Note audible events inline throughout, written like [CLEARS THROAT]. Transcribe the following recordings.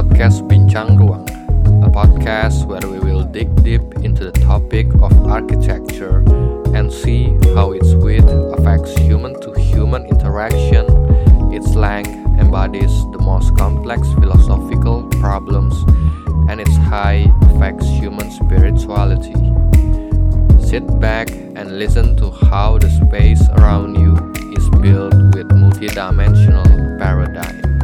podcast Bincang Ruang, a podcast where we will dig deep into the topic of architecture and see how its width affects human to human interaction, its length embodies the most complex philosophical problems, and its height affects human spirituality. Sit back and listen to how the space around you is built with multidimensional paradigm.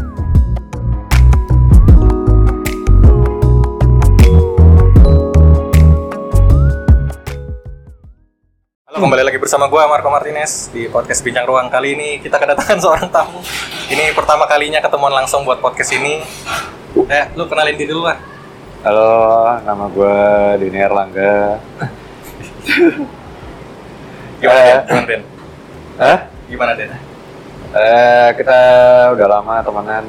Kembali lagi bersama gue Marco Martinez di podcast Bincang Ruang. Kali ini kita kedatangan [LAUGHS] seorang tamu. Ini pertama kalinya ketemuan langsung buat podcast ini. Eh, lu kenalin diri dulu lah. Halo, nama gue Dini Erlangga. [LAUGHS] Gimana, Eh. Den? Gimana, Den? Hah? Gimana, Den? Eh, kita udah lama temenan.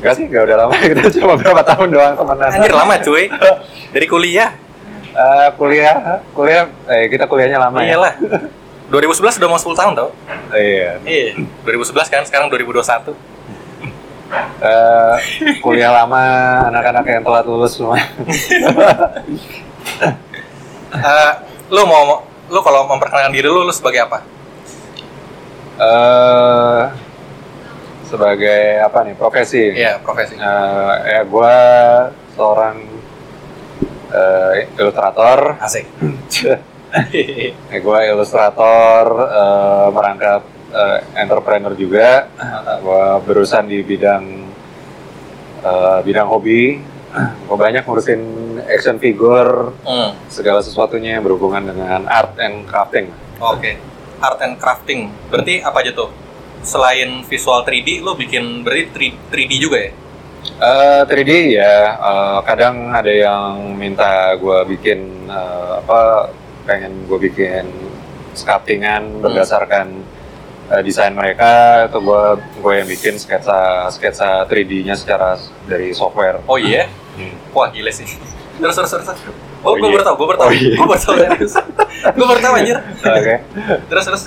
Enggak sih, enggak udah lama. [LAUGHS] Kita cuma berapa tahun doang temenan. Anjir, lama cuy. Dari kuliah. Eh, kuliah, kuliah, eh kita kuliahnya lama ya. Iyalah. 2011 udah mau 10 tahun tau? Iya. Iya. 2011 kan, sekarang 2021. Eh, kuliah lama, anak-anak yang telat lulus semua. Eh, lu mau, lu kalau memperkenalkan diri lu, lu sebagai apa? Eh, sebagai apa nih profesi? Iya, profesi. Eh, ya gue seorang eh, ilustrator. Asik. [LAUGHS] Ya, gue ilustrator, eh, merangkap eh, entrepreneur juga. gue berurusan di bidang eh, bidang hobi. Gue banyak ngurusin action figure, Hmm. segala sesuatunya yang berhubungan dengan art and crafting. Oke, art and crafting. Berarti apa aja tuh? Selain visual 3D, lo bikin berarti 3D juga ya? Eh, 3D ya, eh, kadang ada yang minta gue bikin eh, apa, pengen gue bikin sculptingan berdasarkan eh, desain mereka, atau gue gue yang bikin sketsa sketsa 3D-nya secara dari software. Oh iya? Hmm. Wah gila sih. Terus terus terus. Oh, Oh gue iya. baru tau, gue baru tau, Oh iya. gue baru tau gue baru tau anjir. [LAUGHS] Oke, Terus terus.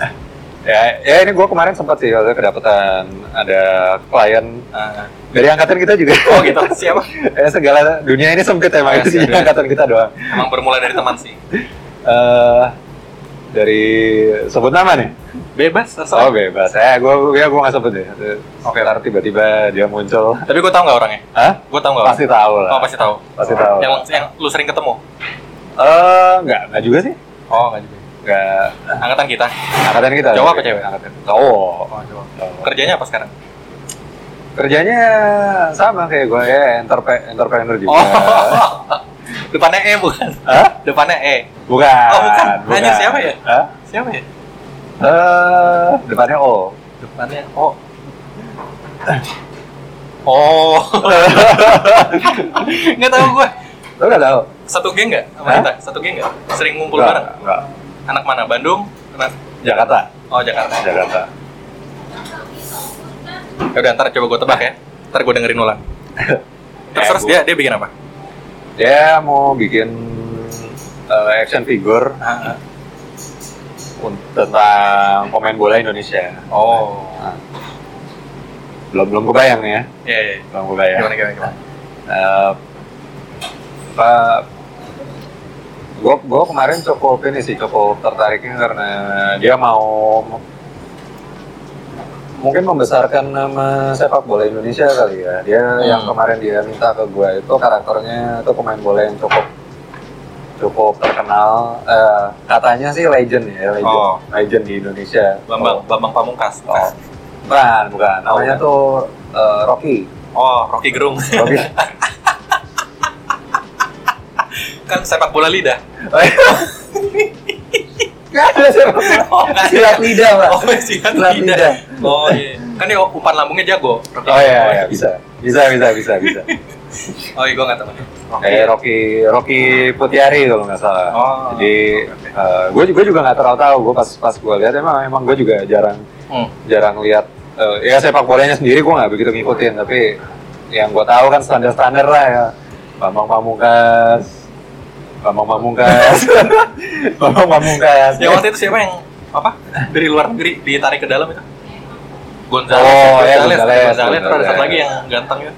Ya, ya ini gue kemarin sempat sih waktu kedapatan ada klien Ah, dari angkatan kita juga. oh gitu. Siapa? [LAUGHS] ya segala dunia ini sempit emang Oh, iya, itu sih [LAUGHS] angkatan kita doang. Emang bermula dari teman sih. eh dari sebut nama nih. Bebas, Oh terserah. bebas. Ya gue ya gue nggak sebut deh. Oke. Ntar tiba-tiba dia muncul. Tapi gue tau nggak orangnya? Hah? Gue tau nggak? Pasti tahu lah. Oh pasti tahu. Pasti tahu. Yang yang lu sering ketemu? Eh nggak nggak juga sih. Oh nggak juga. Nggak. Angkatan kita. Angkatan kita. Cowok apa cewek? Angkatan. Cowok. Oh. Cowok. Kerjanya apa sekarang? Kerjanya sama kayak gue ya entrepe- entrepreneur juga. Oh. [LAUGHS] Depannya E bukan? Hah? Depannya E. Bukan. Oh, bukan. Nanya siapa ya? Hah? Siapa ya? Eh depannya O. Depannya O. Oh. [LAUGHS] nggak tahu gue. Lo nggak tahu? Satu geng nggak sama kita? Satu geng nggak? Sering ngumpul bareng? nggak. Anak mana? Bandung? Anak Jakarta. Oh Jakarta. Jakarta. Ya udah ntar coba gue tebak ya. Ntar gue dengerin ulang. [LAUGHS] Terus terus gua- dia dia bikin apa? Dia mau bikin eh, action figure Ah, ah. un- tentang pemain bola Indonesia. Oh. Nah, belum belum kebayang ya, Iya iya. belum kebayang. Gimana gimana gimana? Apa? Gue gue kemarin cukup ini sih cukup tertariknya karena dia mau mungkin membesarkan nama sepak bola Indonesia kali ya. Dia Hmm. yang kemarin dia minta ke gue itu karakternya itu pemain bola yang cukup cukup terkenal. Eh, katanya sih legend ya, legend, Oh. legend di Indonesia. Bambang Bambang Pamungkas. Oh, bukan, bukan. Namanya Oh, tuh eh, Rocky. Oh Rocky Gerung. Rocky. [LAUGHS] kan sepak bola lidah. Gak ada sepak bola. Oh. Silat lidah, Pak. Oh silat Silat lidah. lidah. Oh iya. Kan dia umpan lambungnya jago. Rocky Oh iya, iya, bisa. Bisa, bisa, bisa, bisa. Oh iya gue nggak tahu. Kayak Rocky Rocky Putiari kalau nggak salah. Oh. Jadi gue juga juga nggak terlalu tahu. Gue pas pas gue lihat emang emang gue juga jarang Hmm. jarang lihat eh, ya sepak bolanya sendiri gue nggak begitu ngikutin tapi yang gue tahu kan standar standar lah ya Bambang Pamungkas Bambang Pamungkas [LAUGHS] Bambang Pamungkas Yang waktu itu siapa yang apa dari luar negeri ditarik ke dalam itu? Gonzales. Oh, ya, Gonzales. Gonzales, Gonzales. Terus ada satu Gonzales. lagi yang ganteng ya.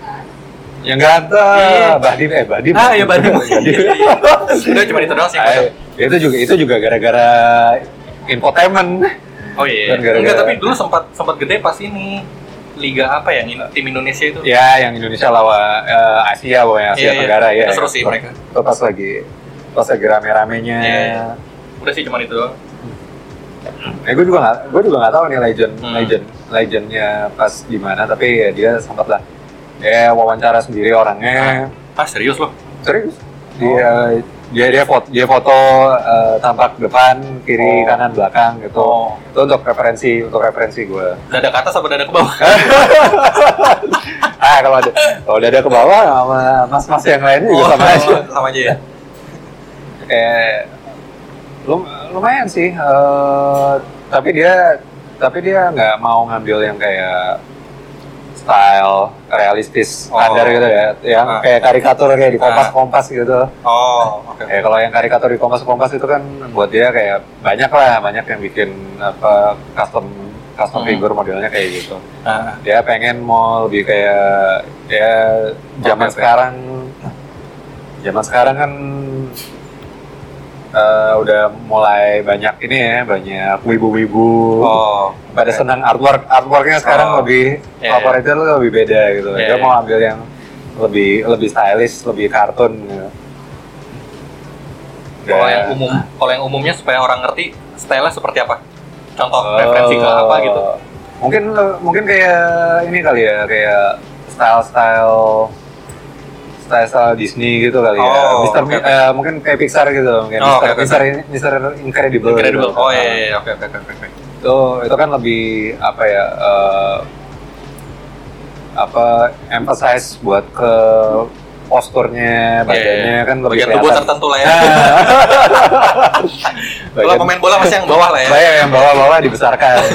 Yang ganteng, Iya. Badim eh Badim. Ah, iya, Badim. [LAUGHS] Badim. Udah cuma itu doang sih. Ah, itu juga itu juga gara-gara infotainment. Oh iya. Kan gara-gara- Enggak, tapi dulu sempat sempat gede pas ini liga apa ya? Tim Indonesia itu. Ya, yang Indonesia lawan eh, Asia, pokoknya Asia Iya, iya. Tenggara ya. Itu seru sih mereka. Pas lagi pas lagi rame-ramenya. Iya, iya. Udah sih cuma itu doang. Eh, gue juga nggak, gue juga nggak tahu nih legend, Hmm. legend, legendnya pas di mana. Tapi ya dia sempat lah, ya wawancara sendiri orangnya. Ah serius loh? Serius? Dia dia dia foto, dia foto eh, tampak depan, kiri, Oh. kanan, belakang gitu. Oh. Itu untuk referensi, untuk referensi gue. Dada ke atas apa dada ke bawah? [LAUGHS] ah kalau ada kalau ada ke bawah sama mas-mas yang lainnya juga sama aja. Oh, Sama aja ya. Kayak lum- lumayan sih eh, tapi dia tapi dia nggak mau ngambil yang kayak style realistis Oh. standar gitu ya yang Ah. kayak karikatur kayak di Ah. kompas kompas gitu Oh, oke. kayak kalau yang karikatur di kompas kompas itu kan buat dia kayak banyak lah banyak yang bikin apa custom custom Hmm. figure modelnya kayak gitu Ah, dia pengen mau lebih kayak ya zaman oke. sekarang zaman sekarang kan eh, udah mulai banyak ini ya banyak wibu-wibu Oh, pada oke. senang artwork artworknya sekarang Oh. lebih Iya, favoritnya tuh lebih beda gitu Iya, dia iya. mau ambil yang lebih lebih stylish lebih kartun gitu. Kalau Ya. yang umum, kalau yang umumnya supaya orang ngerti style-nya seperti apa? Contoh referensi ke apa gitu? Mungkin mungkin kayak ini kali ya, kayak style-style style-style Disney gitu kali ya. Oh, Mister oke, oke. eh, mungkin kayak Pixar gitu, mungkin Oh, Mister, oke. Mister, Mister Incredible. Incredible. gitu. Oh iya, iya, iya, oke, oke, oke. Itu itu kan lebih apa ya? eh, apa emphasize buat ke posturnya, badannya kan lebih Bagian tubuh tertentu lah ya. [LAUGHS] Kalau Bagian- pemain bola masih yang bawah lah ya. Saya yang bawah-bawah dibesarkan. [LAUGHS]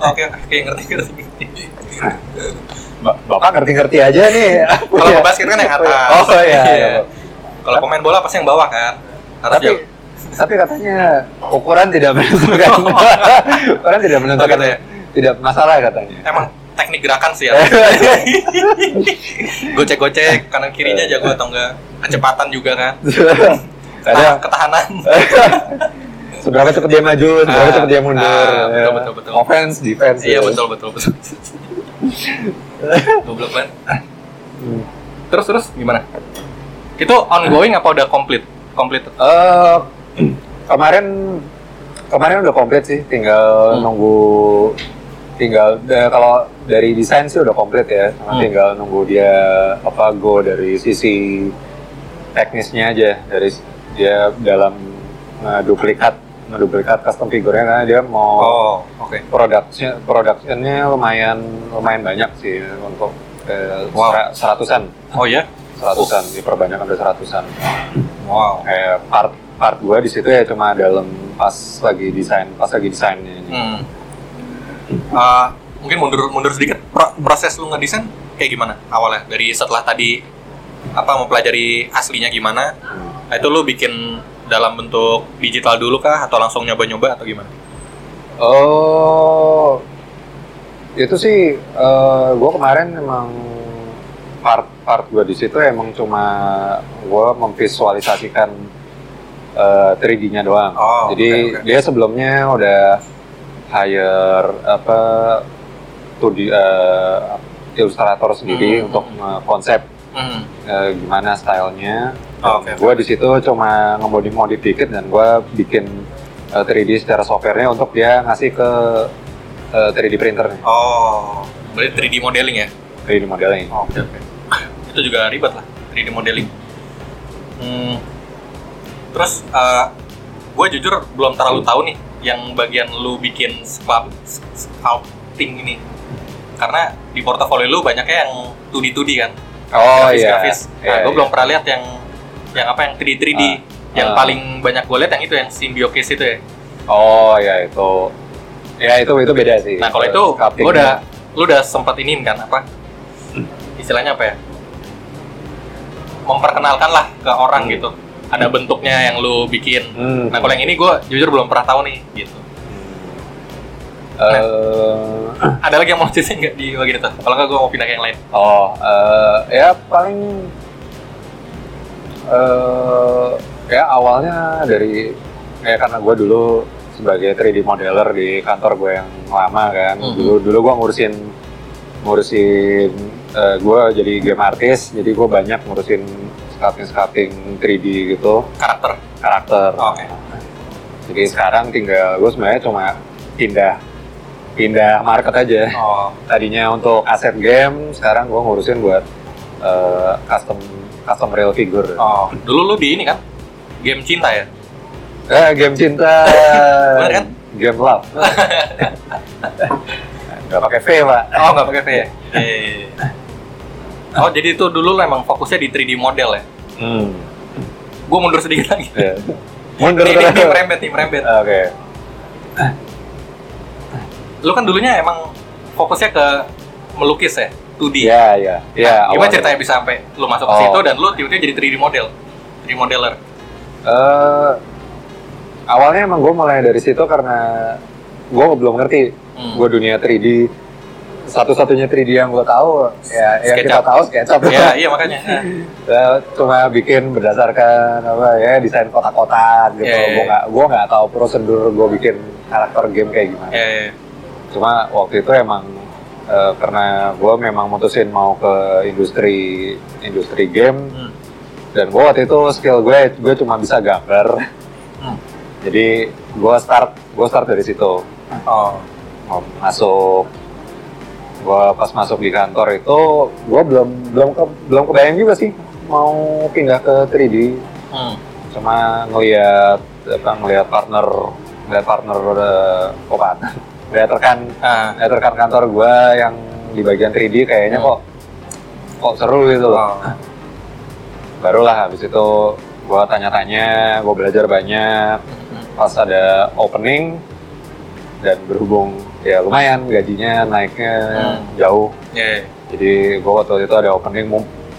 Oke, oke, ngerti, ngerti, Bapak ngerti-ngerti aja nih. [LAUGHS] Kalau pebasket kan yang atas. Oh iya. iya. Kalau pemain bola pasti yang bawah kan. Harus Tapi jauh. tapi katanya ukuran tidak menentukan. [LAUGHS] ukuran tidak menentukan. Oh, ya? Tidak masalah katanya. Emang teknik gerakan sih ya. [LAUGHS] Gocek-gocek kanan kirinya jago atau enggak. Kecepatan juga kan. Ada Tahan- ketahanan. seberapa cepat dia maju, seberapa Ah, cepat dia mundur. ah, betul, ya. betul, betul. Offense, defense. Iya ya. betul betul betul. Goblok banget. Hmm. Terus terus gimana? Itu ongoing apa udah komplit? Komplit. Eh, kemarin kemarin udah komplit sih, tinggal Hmm. nunggu tinggal eh, kalau dari desain sih udah komplit ya, Hmm. tinggal nunggu dia apa go dari sisi teknisnya aja dari dia dalam ngeduplikat ngeduplikat custom figurnya karena dia mau Oh, oke. production productionnya lumayan lumayan banyak sih untuk eh, Wow. sera- seratusan Oh ya? seratusan diperbanyak sampai seratusan Wow. kayak part part gue di situ ya cuma dalam pas lagi desain pas lagi desainnya ini. Hmm. Uh, mungkin mundur mundur sedikit Pro- proses lu ngedesain kayak gimana awalnya dari setelah tadi apa mempelajari aslinya gimana Hmm. nah, itu lu bikin dalam bentuk digital dulu kah atau langsung nyoba-nyoba atau gimana? Oh, itu sih gue kemarin emang part part gue di situ emang cuma gue memvisualisasikan eh, 3D-nya doang. Oh, Jadi oke, oke. dia sebelumnya udah hire apa 2D eh, ilustrator sendiri Hmm. untuk konsep Hmm. eh, gimana stylenya. Oh, oke. Gue di situ cuma ngemodif-modif dikit dan gue bikin eh, 3D secara softwarenya untuk dia ngasih ke eh, 3D printernya, Oh, berarti 3D modeling ya? 3D modelnya. Oh, Oke oke. [LAUGHS] itu juga ribet lah 3D modeling. Hmm. Terus gue jujur belum terlalu tahu nih yang bagian lu bikin sculpt, sculpting ini. Karena di portofolio lu banyaknya yang 2D 2D kan. Oh grafis, iya. grafis. Nah, Iya, gue iya. belum pernah lihat yang yang apa yang 3D 3D. Ah, yang ah. paling banyak gue lihat yang itu yang Symbiosis itu ya. Oh ya itu. Ya itu itu beda sih. Nah kalau itu gue udah lu udah sempat ini kan apa istilahnya apa ya memperkenalkan lah ke orang Hmm. gitu ada bentuknya yang lu bikin Hmm. nah kalau yang ini gue jujur belum pernah tahu nih gitu Eh, Ada lagi yang mau ceritain nggak di bagian itu? Kalau nggak gue mau pindah ke yang lain. oh, eh, ya paling eh ya awalnya dari ya karena gue dulu sebagai 3D modeler di kantor gue yang lama kan. Mhm. Dulu dulu gue ngurusin ngurusin eh, gue jadi game artist, jadi gue banyak ngurusin sculpting sculpting 3D gitu Karakter. karakter. Oke. Jadi sekarang tinggal gue sebenarnya cuma pindah pindah market aja. Oh. Tadinya untuk aset game, sekarang gue ngurusin buat eh, custom custom real figure. Oh. Dulu lu di ini kan? Game cinta ya? Eh, game cinta. [LAUGHS] Bener kan? Game love. Gak pakai V pak. Oh nggak pakai V ya? Eh. [LAUGHS] Oh jadi itu dulu lu emang fokusnya di 3D model ya? Hmm. Gue mundur sedikit lagi. ya. Mundur Ini, ini, ini merembet nih, merembet. Oke. Lu kan dulunya emang fokusnya ke melukis ya? 2D. Iya iya. Iya. Gimana awalnya. ceritanya bisa sampai lu masuk ke Oh. situ dan lu tiba-tiba jadi 3D model? 3D modeler? Eh, awalnya emang gue mulai dari situ karena gue belum ngerti Hmm. gue dunia 3D satu-satunya 3D yang gue tahu ya yang kita SketchUp. tahu SketchUp Iya, iya makanya. [LAUGHS] Ya, cuma bikin berdasarkan apa ya desain kotak-kotak gitu Iya, iya, gue iya. nggak gue nggak tahu prosedur gue bikin karakter game kayak gimana Ya, ya. Cuma waktu itu emang eh, karena gue memang mutusin mau ke industri industri game Hmm. dan gue waktu itu skill gue gue cuma bisa gambar Hmm. jadi gue start gue start dari situ Oh. Masuk gue pas masuk di kantor itu gue belum belum ke, belum kebayang juga sih mau pindah ke 3D Hmm. cuma ngelihat apa ngelihat partner ngelihat partner uh, ngelihat rekan Ah. kantor gue yang di bagian 3D kayaknya Hmm. kok kok seru gitu loh Oh. [LAUGHS] barulah habis itu gue tanya-tanya gue belajar banyak Hmm. pas ada opening dan berhubung ya lumayan gajinya naiknya Hmm. jauh Ya, ya. jadi gue waktu itu ada opening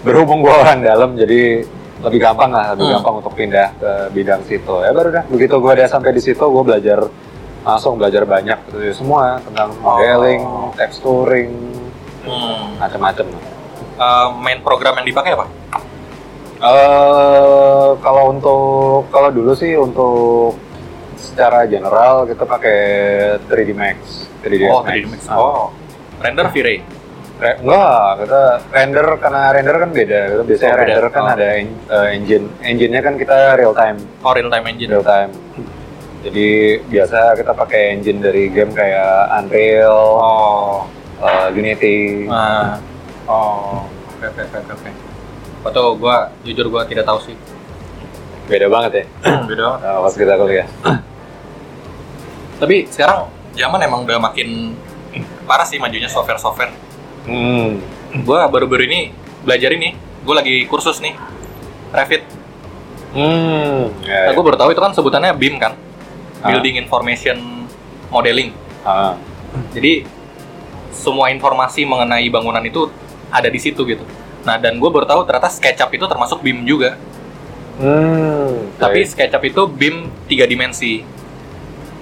berhubung gue orang dalam jadi lebih gampang lah lebih Hmm. gampang untuk pindah ke bidang situ ya baru dah begitu gue udah sampai di situ gue belajar langsung belajar banyak gitu, ya, semua tentang modeling Oh. texturing Hmm. macam-macam Eh, main program yang dipakai apa? Eh kalau untuk kalau dulu sih untuk secara general kita pakai 3D Max 3ds oh, Max. 3D Max. Ah. Oh. Render V-Ray. Re- enggak, kita render karena render kan beda. Kita biasanya Oh, beda. render kan Oh. ada en- eh, engine. Engine-nya kan kita real time, Oh, real time engine. real time. Jadi biasa kita pakai engine dari game kayak Unreal, Oh. eh, Unity. Nah. Oh. Oke, oke, oke, oke. Atau gua jujur gua tidak tahu sih. Beda banget ya. [CLEARS THROAT] Beda. eh, pas kita kuliah. [CLEARS THROAT] Tapi sekarang zaman emang udah makin parah sih majunya software-software. Hmm. Gua baru-baru ini belajar ini. Gua lagi kursus nih. Revit. Hmm. Ya, Nah, ya. gue baru tahu itu kan sebutannya BIM kan. Ah. Building Information Modeling. Ah. Jadi semua informasi mengenai bangunan itu ada di situ gitu. Nah dan gue baru tahu ternyata SketchUp itu termasuk BIM juga. Hmm. Tapi SketchUp itu BIM tiga dimensi.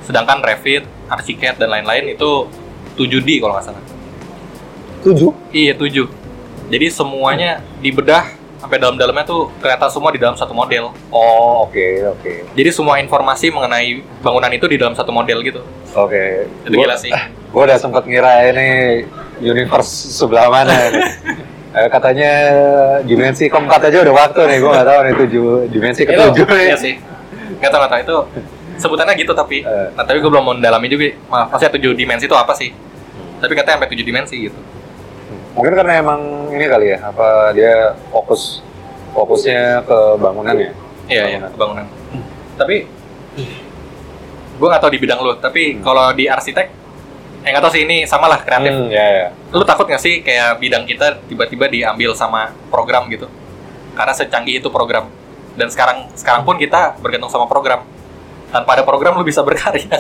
Sedangkan Revit, Archicad dan lain-lain itu 7D kalau nggak salah. tujuh. Iya 7. Jadi semuanya dibedah sampai dalam-dalamnya tuh kelihatan semua di dalam satu model. Oh, oke, oke. Jadi semua informasi mengenai bangunan itu di dalam satu model gitu. Oke. Itu Gua- gila sih. Gue udah sempet ngira ini universe sebelah mana nih. [LAUGHS] Eh, katanya dimensi keempat aja udah waktu nih, gue nggak tahu nih tujuh dimensi Itu, ketujuh iya sih. Gak tau, gak tau. Itu sebutannya gitu tapi. Eh. Nah, tapi gue belum mau mendalami juga. Maaf, maksudnya tujuh dimensi itu apa sih? Tapi katanya sampai tujuh dimensi gitu. Mungkin karena emang ini kali ya, apa dia fokus fokusnya ke bangunan ya? Iya, iya, bangunan. Tapi gue gak tau di bidang lu, tapi kalau di arsitek, eh gak tau sih ini sama lah kreatif. Hmm, ya ya. Lu takut gak sih kayak bidang kita tiba-tiba diambil sama program gitu? Karena secanggih itu program. Dan sekarang sekarang pun kita bergantung sama program. Tanpa ada program lu bisa berkarya. [LAUGHS]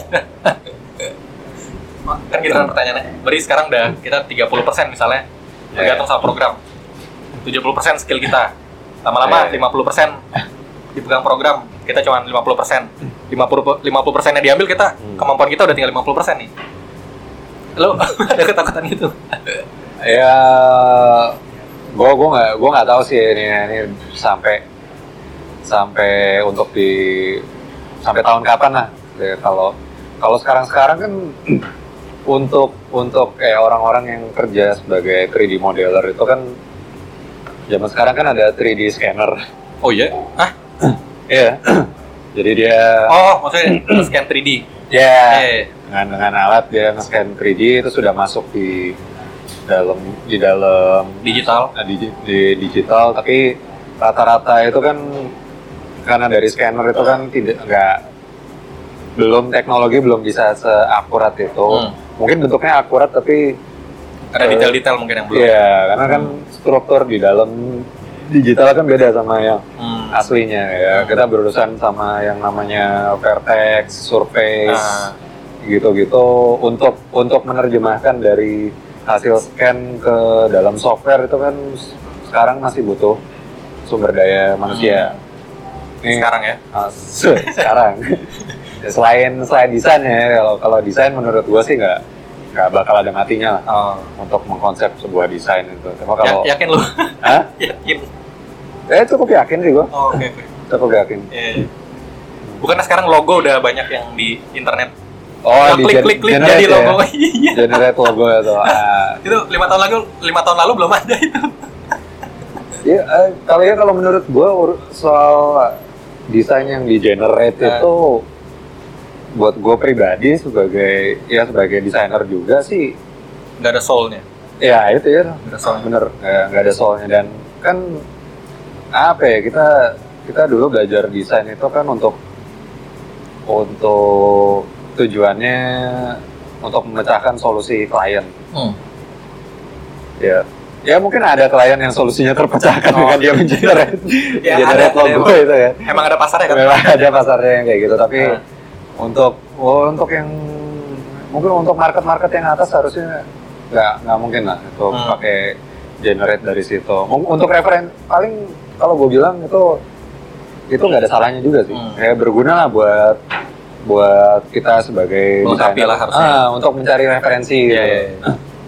kan gitu kan pertanyaannya. Berarti sekarang udah kita 30% misalnya bergantung sama program. 70% skill kita. Lama-lama Ya, ya. 50% dipegang program. Kita cuma 50%. 50 50% yang diambil kita Hmm. kemampuan kita udah tinggal 50% nih. Lo [LAUGHS] ada ketakutan gitu? ya gue gue nggak gue nggak tahu sih ini ini sampai sampai untuk di sampai tahun kapan lah Ya, kalau kalau sekarang sekarang kan untuk untuk kayak orang-orang yang kerja sebagai 3D modeler itu kan zaman sekarang kan ada 3D scanner Oh iya? Hah? [CLEARS THROAT] Iya. [CLEARS THROAT] Jadi dia Oh, maksudnya [CLEARS THROAT] scan 3D. ya Eh, dengan dengan alat dia nge-scan 3D itu sudah masuk di dalam di dalam digital. Nah, di, di digital tapi rata-rata itu kan karena dari scanner itu kan tidak nggak belum teknologi belum bisa seakurat itu Hmm. Mungkin bentuknya akurat tapi Ada Eh, detail-detail mungkin yang belum. iya karena kan struktur di dalam digital kan beda sama yang Hmm. aslinya ya kita berurusan sama yang namanya vertex surface Nah, gitu-gitu untuk untuk menerjemahkan dari hasil scan ke dalam software itu kan sekarang masih butuh sumber daya manusia. Ini sekarang ya. ah, se- sekarang [LAUGHS] selain selain desain ya kalau kalau desain menurut gua sih nggak nggak bakal ada matinya lah Oh. untuk mengkonsep sebuah desain itu. Cuma kalau Ya, yakin lu? Hah? [LAUGHS] yakin. eh cukup yakin sih gua Oh, oke oke. cukup yakin. Iya, iya. Bukannya sekarang logo udah banyak yang di internet. Oh di klik klik klik jadi ya? logo. [LAUGHS] Iya. generate logo itu. Ah, itu lima tahun lalu lima tahun lalu belum ada itu. Ya, eh, kalau ya kalau menurut gue soal desain yang di generate Eh. itu buat gue pribadi sebagai ya sebagai desainer juga sih Nggak ada soulnya. ya itu ya Nggak ada soulnya. bener nggak ada soalnya dan kan apa ya kita kita dulu belajar desain itu kan untuk untuk tujuannya untuk memecahkan solusi klien Hmm. ya ya mungkin ada klien yang solusinya terpecahkan [LAUGHS] Oh. dengan dia mengenerate [LAUGHS] Ya, generate logo itu ya Emang ada pasarnya kan? memang ada pasarnya yang kayak gitu tapi Nah. Untuk oh, untuk yang mungkin untuk market market yang atas harusnya nggak nggak mungkin lah itu Hmm. pakai generate dari situ untuk referen paling kalau gue bilang itu itu nggak ada salahnya juga sih Hmm. kayak berguna lah buat buat kita sebagai lah harusnya. ah, untuk mencari referensi Iya, gitu. iya, iya.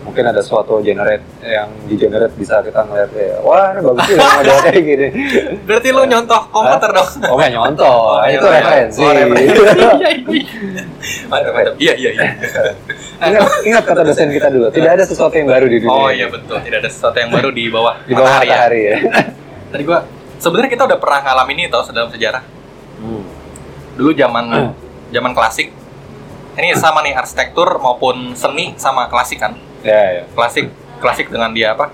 Mungkin ada suatu generate yang di generate bisa kita ngeliat ya wah ini bagus sih model kayak gini [LAUGHS] Berarti lu nyontoh komputer dong. oh nggak nyontoh Oh, itu iya, referensi Oh. Iya, iya. Mantap, mantap. Iya, iya, iya. [LAUGHS] ingat, ingat kata dosen kita dulu tidak ada sesuatu yang baru di dunia Oh iya betul, tidak ada sesuatu yang baru di bawah di bawah matahari ya. matahari ya, [LAUGHS] Tadi gua sebenarnya kita udah pernah ngalamin ini tau dalam sejarah. Hmm. Dulu zaman zaman klasik. Ini sama nih arsitektur maupun seni sama klasik kan. Ya ya Klasik klasik dengan dia apa?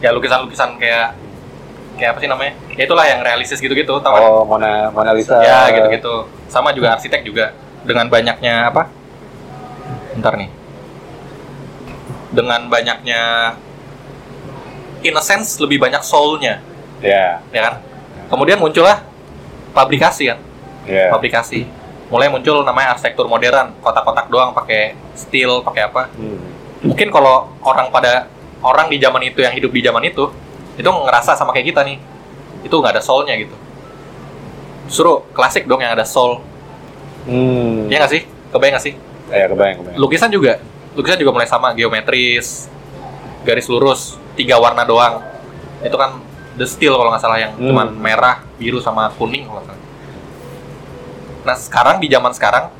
Ya lukisan-lukisan kayak kayak apa sih namanya? Ya itulah yang realistis gitu-gitu, tau kan? oh Mona Mona Lisa Ya gitu-gitu. Sama juga arsitek juga dengan banyaknya apa? Bentar nih. Dengan banyaknya in a sense lebih banyak soul-nya, ya ya kan? Kemudian muncullah pabrikasi kan, ya pabrikasi. Mulai muncul namanya arsitektur modern, kotak-kotak doang pakai steel, pakai apa? Hmm. Mungkin kalau orang pada orang di zaman itu yang hidup di zaman itu, itu ngerasa sama kayak kita nih. Itu nggak ada soul-nya gitu. Suruh klasik dong yang ada soul. Hmm. Iya nggak sih? Kebayang nggak sih? ya kebayang kebayang Lukisan juga, lukisan juga mulai sama, geometris, garis lurus, tiga warna doang. Itu kan the steel kalau nggak salah yang Hmm. cuman merah, biru sama kuning kalau nggak salah. Nah sekarang di zaman sekarang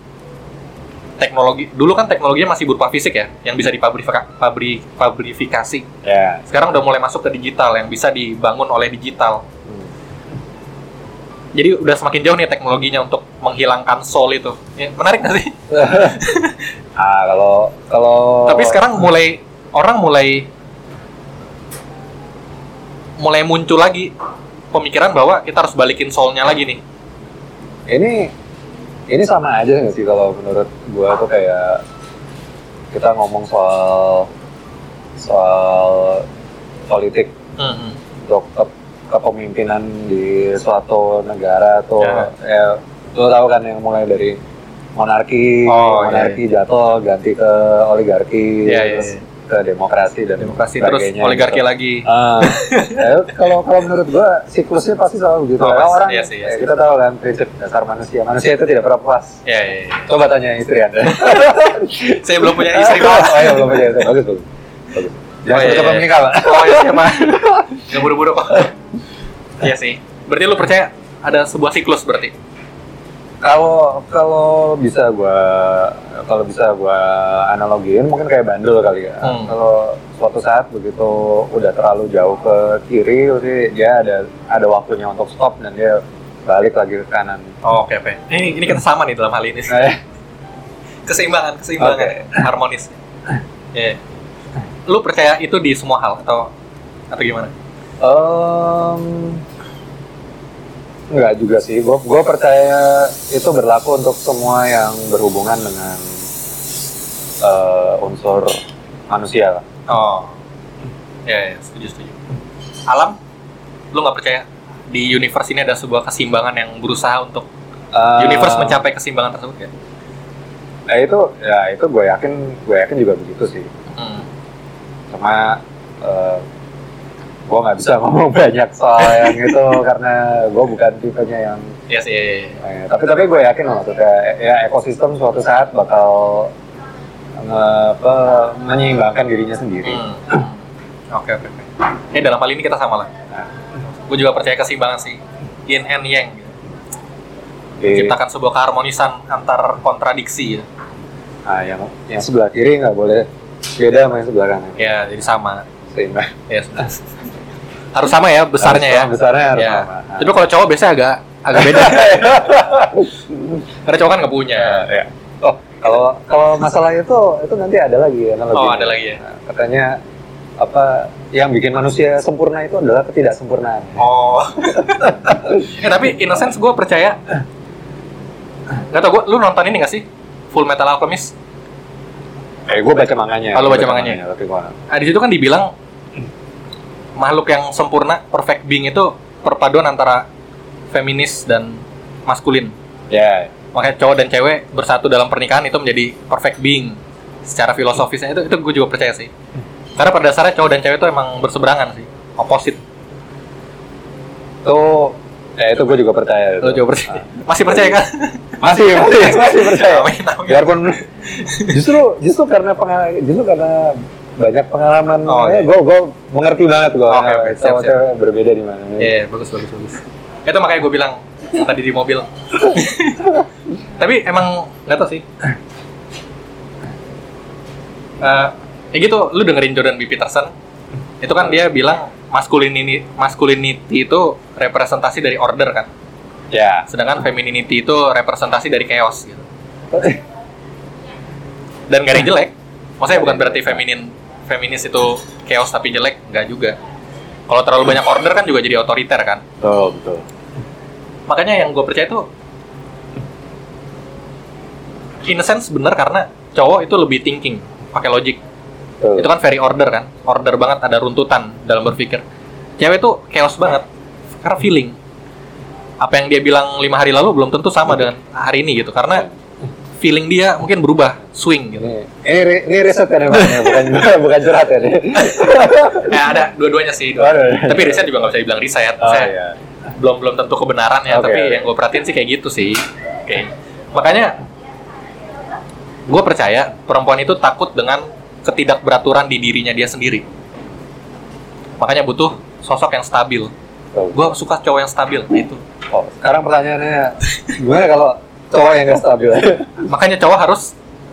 teknologi dulu kan teknologinya masih berupa fisik ya, yang bisa dipabrifika, pabri, pabrifikasi. ya Sekarang udah mulai masuk ke digital yang bisa dibangun oleh digital. Hmm. Jadi udah semakin jauh nih teknologinya untuk menghilangkan soul itu. Ya, menarik nggak sih? [LAUGHS] ah kalau kalau Tapi sekarang mulai orang mulai mulai muncul lagi pemikiran bahwa kita harus balikin soulnya lagi nih. ini ini sama aja nggak sih kalau menurut gua tuh kayak kita ngomong soal soal politik Hmm, untuk ke- kepemimpinan di suatu negara tuh Ya. ya lo tahu kan yang mulai dari monarki Oh, iya, monarki jatuh ganti ke oligarki iya, terus iya. Ke demokrasi dan Demokrasi terus oligarki gitu. lagi. Ah, ya, kalau kalau menurut gua siklusnya pasti selalu begitu. Oh, pasti. orang Iya sih, iya ya, sih. kita tahu kan prinsip dasar manusia. Manusia itu tidak pernah puas. Ya, ya, ya. Coba tanya istri Anda. [LAUGHS] Saya belum punya istri pak. oh iya, belum punya istri. Bagus, bagus. bagus. Jangan Oh, iya, iya. menikah, Pak. Oh ya siapa? Gak buru-buru kok. Iya sih. Berarti lu percaya ada sebuah siklus berarti? Kalau kalau bisa gua kalau bisa gua analogiin mungkin kayak bandel kali ya. Hmm. Kalau suatu saat begitu udah terlalu jauh ke kiri, berarti dia ada ada waktunya untuk stop dan dia balik lagi ke kanan. Oh, oke oke. Ini ini kita sama nih dalam hal ini. Nah, [LAUGHS] ya. Keseimbangan, keseimbangan, harmonis. Iya. Lu percaya itu di semua hal atau atau gimana? Em, Enggak juga sih, gue gue percaya itu berlaku untuk semua yang berhubungan dengan eh, unsur manusia lah. Oh. Ya, ya, setuju setuju. Alam, lu nggak percaya di universe ini ada sebuah keseimbangan yang berusaha untuk Eh, universe mencapai keseimbangan tersebut ya? Nah itu, ya itu gue yakin, gue yakin juga begitu sih. Hmm. Cuma eh, gue nggak bisa ngomong banyak soal yang itu karena gue bukan tipenya yang. Sih. iya, iya. eh, tapi tapi gue yakin loh, maksudnya ya ekosistem suatu saat bakal apa, menyeimbangkan dirinya sendiri. Hmm. Oke oke oke. Eh dalam hal ini kita sama lah. Nah, Gue juga percaya keseimbangan sih. Yin and yang. Gitu. di- Menciptakan sebuah keharmonisan antar kontradiksi. Ya. Nah, yang yang sebelah kiri nggak boleh beda sama yang sebelah kanan. ya, jadi sama. Seimbang. Ya, sudah. Harus sama ya besarnya ya. Besarnya harus Ya. sama. Tapi kalau cowok biasanya agak agak beda. Karena cowok kan nggak punya. ya. Oh, kalau kalau masalah itu itu nanti ada lagi analogi. Oh, ada lagi ya. Nah, katanya apa yang bikin manusia sempurna itu adalah ketidaksempurnaan. Oh. [LAUGHS] eh tapi in a sense gue percaya. Gak tau gue, lu nonton ini gak sih? Full Metal Alchemist? Eh, gue baca manganya. Oh, lu Gua baca manganya? Tapi gua Nah, di situ kan dibilang makhluk yang sempurna, perfect being itu perpaduan antara feminis dan maskulin. ya Makanya cowok dan cewek bersatu dalam pernikahan itu menjadi perfect being. Secara filosofisnya itu itu gue juga percaya sih. Karena pada dasarnya cowok dan cewek itu emang berseberangan sih, opposite. itu ya itu gue juga percaya. Lo juga percaya? Masih percaya kan? Ah, masih masih masih percaya. Biarpun justru justru karena pengal justru karena banyak pengalaman Oh, ya, gue gue mengerti banget gue Oke, siap, siap. cewek berbeda di mana. Iya, bagus bagus bagus. Itu makanya gue bilang tadi di mobil. [LAUGHS] Tapi emang nggak tau sih. Eh, ya gitu, lu dengerin Jordan B. Peterson. Itu kan dia bilang masculinity masculinity itu representasi dari order kan. Ya. Sedangkan femininity itu representasi dari chaos gitu. [LAUGHS] Dan gak ada yang jelek. Maksudnya bukan berarti feminin feminis itu chaos tapi jelek, nggak juga. Kalau terlalu banyak order kan juga jadi otoriter kan. Betul betul. makanya yang gue percaya itu in a sense bener karena cowok itu lebih thinking pakai logic betul. itu kan very order kan order banget ada runtutan dalam berpikir cewek itu chaos banget karena feeling apa yang dia bilang lima hari lalu belum tentu sama dengan hari ini gitu karena feeling dia mungkin berubah swing gitu Ini, ini, ini riset kan emang ya, [LAUGHS] bukan bukan curhat ya. ini. ya [LAUGHS] ada dua-duanya sih Waduh. tapi riset juga nggak bisa dibilang riset Oh, Saya- iya. belum belum tentu kebenaran ya Oke, tapi oke. yang gue perhatiin sih kayak gitu sih oke makanya gue percaya perempuan itu takut dengan ketidakberaturan di dirinya dia sendiri makanya butuh sosok yang stabil Betul. gue suka cowok yang stabil nah itu Oh, sekarang pertanyaannya gimana kalau cowok yang gak stabil? [LAUGHS] makanya cowok harus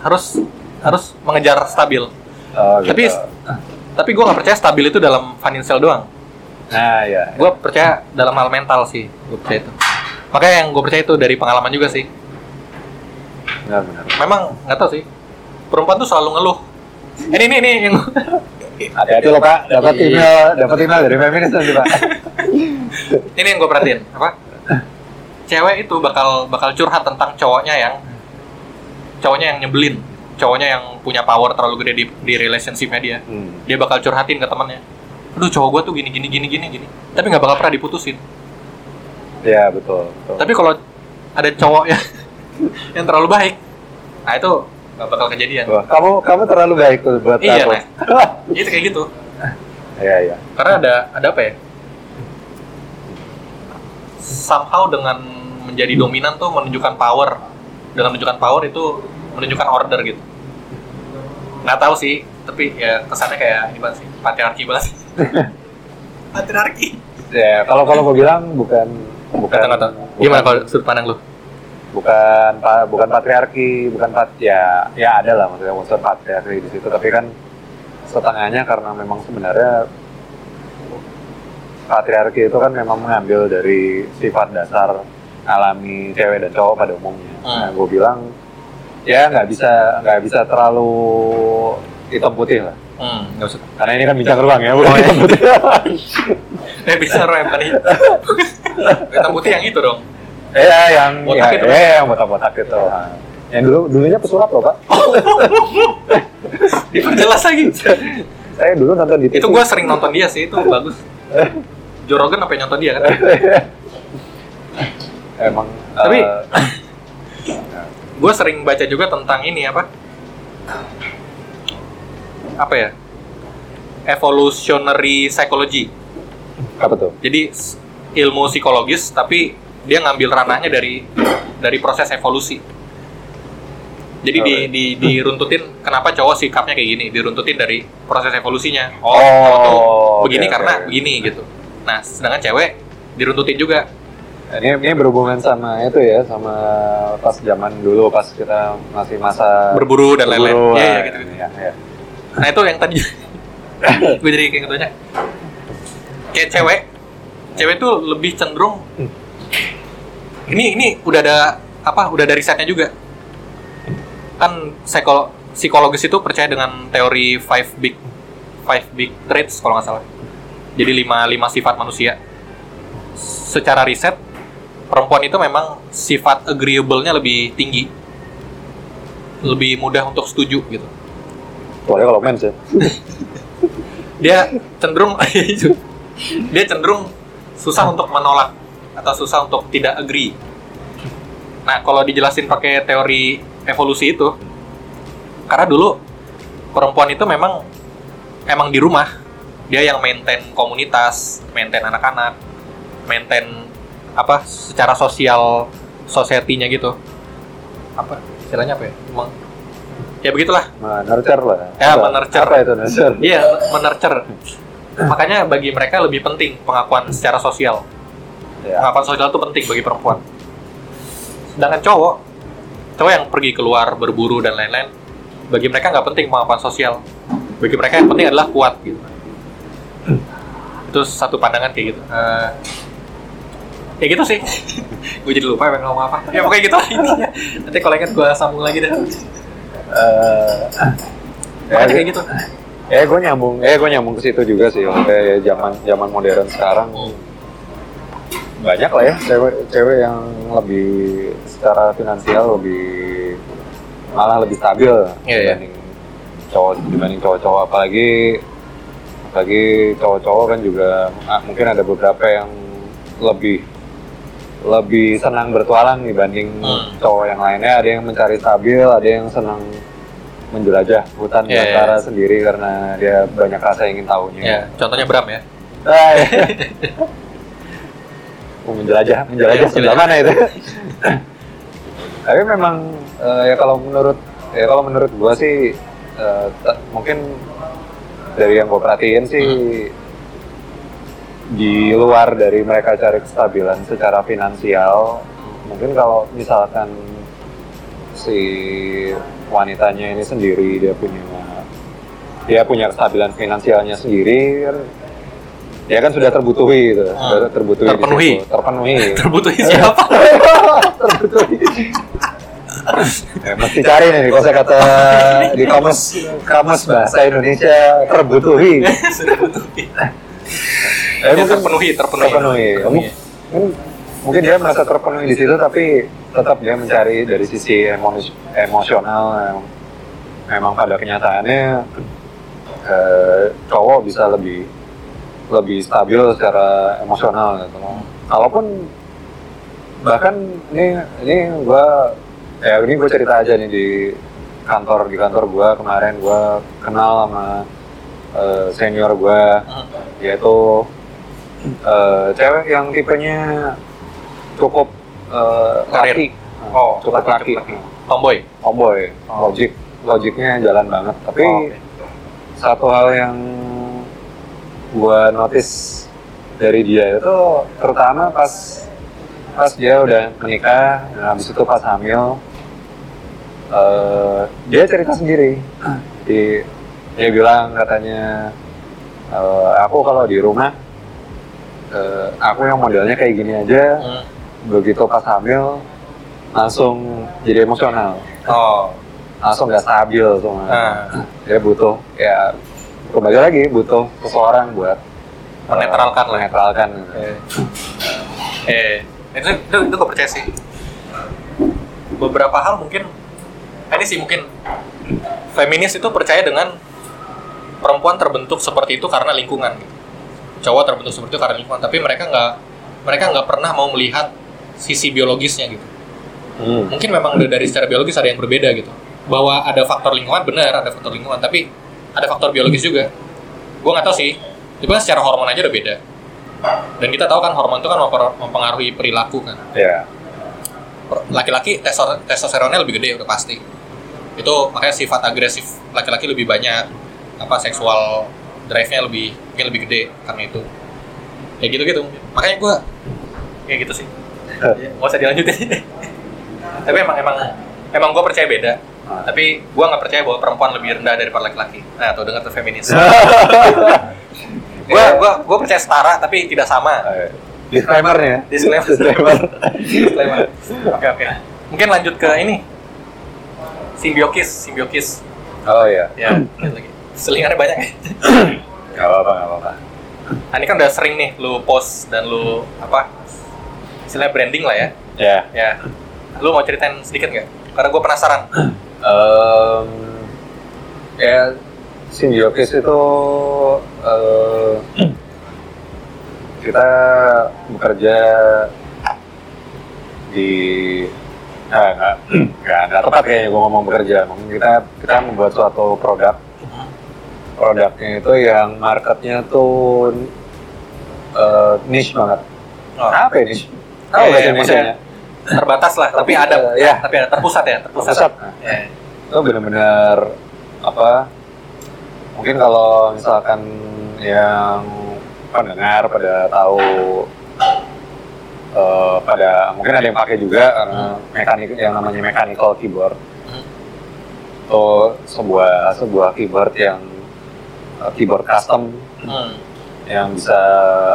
harus harus mengejar stabil Oh, gitu. tapi tapi gue nggak percaya stabil itu dalam financial doang nah ya. gue percaya dalam hal mental sih gue percaya itu makanya yang gue percaya itu dari pengalaman juga sih Benar-benar. memang nggak tahu sih perempuan tuh selalu ngeluh ini ini ini yang Hati-hati loh Pak, dapat email, dapat email dari feminis nanti Pak. ini yang gue perhatiin apa [LAUGHS] cewek itu bakal bakal curhat tentang cowoknya yang cowoknya yang nyebelin cowoknya yang punya power terlalu gede di, di relationshipnya dia Hmm. dia bakal curhatin ke temannya aduh cowok gue tuh gini gini gini gini gini tapi nggak bakal pernah diputusin Ya betul. betul. tapi kalau ada cowok yang [LAUGHS] yang terlalu baik nah itu nggak bakal kejadian Wah, kamu kamu terlalu baik tuh buat Iya, aku. Nah. [LAUGHS] itu kayak gitu Iya iya. karena ada ada apa ya somehow dengan menjadi dominan tuh menunjukkan power. Dengan menunjukkan power itu menunjukkan order gitu. Nggak tahu sih tapi ya kesannya kayak ini banget sih? Patriarki banget sih. [LAUGHS] Patriarki? Ya kalau kalau gue bilang bukan bukan kata-kata. bukan- gimana kalau sudut pandang lu? Bukan pa- bukan patriarki bukan pat ya ya ada lah maksudnya unsur patriarki di situ. Tapi kan setengahnya karena memang sebenarnya patriarki itu kan memang mengambil dari sifat dasar alami cewek dan cowok pada umumnya. Nah, Hmm. gue bilang ya nggak bisa nggak bisa terlalu hitam putih lah. hmm nggak usah Karena ini kan bincang ruang ya, bukan Oh, iya. hitam putih. [LAUGHS] eh bisa rem tadi [LAUGHS] hitam putih yang itu dong Iya, yang Botak ya, itu, ya, yang botak-botak itu. Nah, Yang dulu dulunya pesulap loh, Pak. [LAUGHS] diperjelas lagi Saya dulu nonton di TV. itu gue sering nonton dia sih itu bagus Joe Rogan apa yang nonton dia kan Emang Tapi- eh, [COUGHS] gue sering baca juga tentang ini apa? Apa ya? Evolutionary psychology. Apa tuh? jadi ilmu psikologis tapi dia ngambil ranahnya dari dari proses evolusi. Jadi di, di diruntutin kenapa cowok sikapnya kayak gini? Diruntutin dari proses evolusinya. Oh, Oh, cowok tuh begini oke. karena begini gitu. Nah sedangkan cewek diruntutin juga Ini, ini berhubungan sama itu ya, sama pas zaman dulu pas kita masih masa berburu dan lain-lain Iya, lah, iya, gitu, gitu. ya, ya. Nah itu yang tadi [LAUGHS] gue jadi kayak gitunya. Kayak cewek, cewek tuh lebih cenderung. Ini ini udah ada apa? Udah ada risetnya juga. Kan psikolo- psikologis itu percaya dengan teori five big five big traits kalau nggak salah. Jadi lima lima sifat manusia. Secara riset perempuan itu memang sifat agreeable-nya lebih tinggi. Lebih mudah untuk setuju gitu. Boleh kalau mens [LAUGHS] ya. dia cenderung [LAUGHS] dia cenderung susah untuk menolak atau susah untuk tidak agree. Nah, kalau dijelasin pakai teori evolusi itu, karena dulu perempuan itu memang emang di rumah dia yang maintain komunitas, maintain anak-anak, maintain apa secara sosial society-nya gitu. Apa istilahnya apa ya? Emang ya begitulah. Menurture lah. Ya, Apa- menurture. Apa itu nurture? [LAUGHS] Iya, menurture. Makanya bagi mereka lebih penting pengakuan secara sosial. Ya. Pengakuan sosial itu penting bagi perempuan. Sedangkan cowok, cowok yang pergi keluar berburu dan lain-lain, bagi mereka nggak penting pengakuan sosial. Bagi mereka yang penting adalah kuat gitu. Itu satu pandangan kayak gitu. Eh, kayak gitu sih. gue jadi lupa pengen ngomong apa. Ya pokoknya gitu lah intinya. Nanti kalau ingat gue sambung lagi deh. Eh, Makanya ya, kayak gitu. Eh, gue nyambung, eh gue nyambung ke situ juga sih. Kayak zaman zaman modern sekarang banyak lah ya cewek cewek yang lebih secara finansial lebih malah lebih stabil Iya, iya. dibanding cowok dibanding cowok-cowok apalagi apalagi cowok-cowok kan juga ah, mungkin ada beberapa yang lebih lebih senang bertualang dibanding Hmm. cowok yang lainnya ada yang mencari stabil ada yang senang menjelajah hutan Iya, belantara iya. sendiri karena dia banyak rasa ingin tahunya Ya, contohnya Bram ya. Ah, [LAUGHS] iya. Mau menjelajah, menjelajah Iya, sebelah mana itu? [LAUGHS] Tapi memang eh, ya kalau menurut ya kalau menurut gua sih t- mungkin dari yang gua perhatiin sih di luar dari mereka cari kestabilan secara finansial, mungkin kalau misalkan si wanitanya ini sendiri dia punya dia punya kestabilan finansialnya sendiri kan dia kan sudah terbutuhi gitu, Hmm. sudah terbutuhi Terpenuhi. terpenuhi. [LAUGHS] Terbutuhi siapa? [LAUGHS] terbutuhi. ya, mesti cari nih kalau saya kata di kamus kamus bahasa Indonesia terbutuhi. [LAUGHS] Terbutuhi. Eh, Ya, mungkin terpenuhi, terpenuhi. terpenuhi. Mungkin, mungkin dia merasa terpenuhi di situ tapi tetap dia mencari dari sisi emo- emosional yang memang pada kenyataannya eh, cowok bisa lebih lebih stabil secara emosional gitu loh. Kalaupun bahkan ini ini gua ya ini gue cerita aja nih di kantor di kantor gue kemarin gue kenal sama eh, senior gue Hmm. yaitu eh, cewek yang tipenya cukup Karir. laki Oh, cukup laki, laki, cukup laki. Tomboy. tomboy Oh. logik logiknya jalan banget tapi Oh, oke. satu hal yang gue notice dari dia itu terutama pas pas dia udah menikah dan habis itu pas hamil eh, dia cerita sendiri di dia bilang katanya eh, aku kalau di rumah eh, aku yang modelnya kayak gini aja Hmm. begitu pas hamil langsung jadi emosional Oh. langsung nggak stabil semua Nah, dia butuh ya kembali lagi butuh seseorang buat Menetralkan eh, lah. menetralkan eh. Eh, itu itu, itu gue percaya sih. Beberapa hal mungkin eh, ini sih mungkin feminis itu percaya dengan perempuan terbentuk seperti itu karena lingkungan gitu. Cowok terbentuk seperti itu karena lingkungan, tapi mereka nggak mereka nggak pernah mau melihat sisi biologisnya gitu. Hmm. mungkin memang udah dari secara biologis ada yang berbeda gitu. Bahwa ada faktor lingkungan benar ada faktor lingkungan tapi ada faktor biologis juga. Gue nggak tahu sih. Itu kan secara hormon aja udah beda. Dan kita tahu kan hormon itu kan mempengaruhi perilaku kan. Per- laki-laki testo- testosteronnya lebih gede udah pasti. Itu makanya sifat agresif laki-laki lebih banyak. Apa seksual drive-nya lebih mungkin lebih gede karena itu. Kayak gitu gitu makanya gue kayak gitu sih. Ya, nggak usah dilanjutin. [LAUGHS] Tapi emang emang emang gue percaya beda. Ah. tapi gue nggak percaya bahwa perempuan lebih rendah daripada laki-laki. Nah tuh dengar tuh feminis. Gue gue gue percaya setara tapi tidak sama. Eh, disclaimernya. [LAUGHS] Disclaimer. Disclaimer. Disclaimer. Oke oke. Mungkin lanjut ke ini. Simbiokis simbiokis oh ya ya lihat lagi selingannya banyak ya? [COUGHS] Nggak apa-apa nggak apa-apa. Nah, ini kan udah sering nih lu post dan lu apa istilahnya branding lah ya? Ya. Ya. Lu mau ceritain sedikit nggak? Karena gue penasaran. [COUGHS] Em, ya simbiokis itu eh, [COUGHS] kita bekerja di ah, nggak nggak nggak tepat kayaknya gue ngomong bekerja. Mungkin kita kita membuat suatu produk produknya itu yang marketnya tuh eh, niche banget oh, apa ya niche tahu iya, Indonesia maksudnya terbatas lah tapi ada Terpusat, ya. tapi ada terpusat ya terpusat, Terpusat. Ya. itu benar-benar apa mungkin kalau misalkan yang pendengar pada tahu eh, pada mungkin ada yang pakai juga karena mekanik yang namanya mechanical keyboard Hmm. itu sebuah sebuah keyboard yang keyboard custom Hmm. yang bisa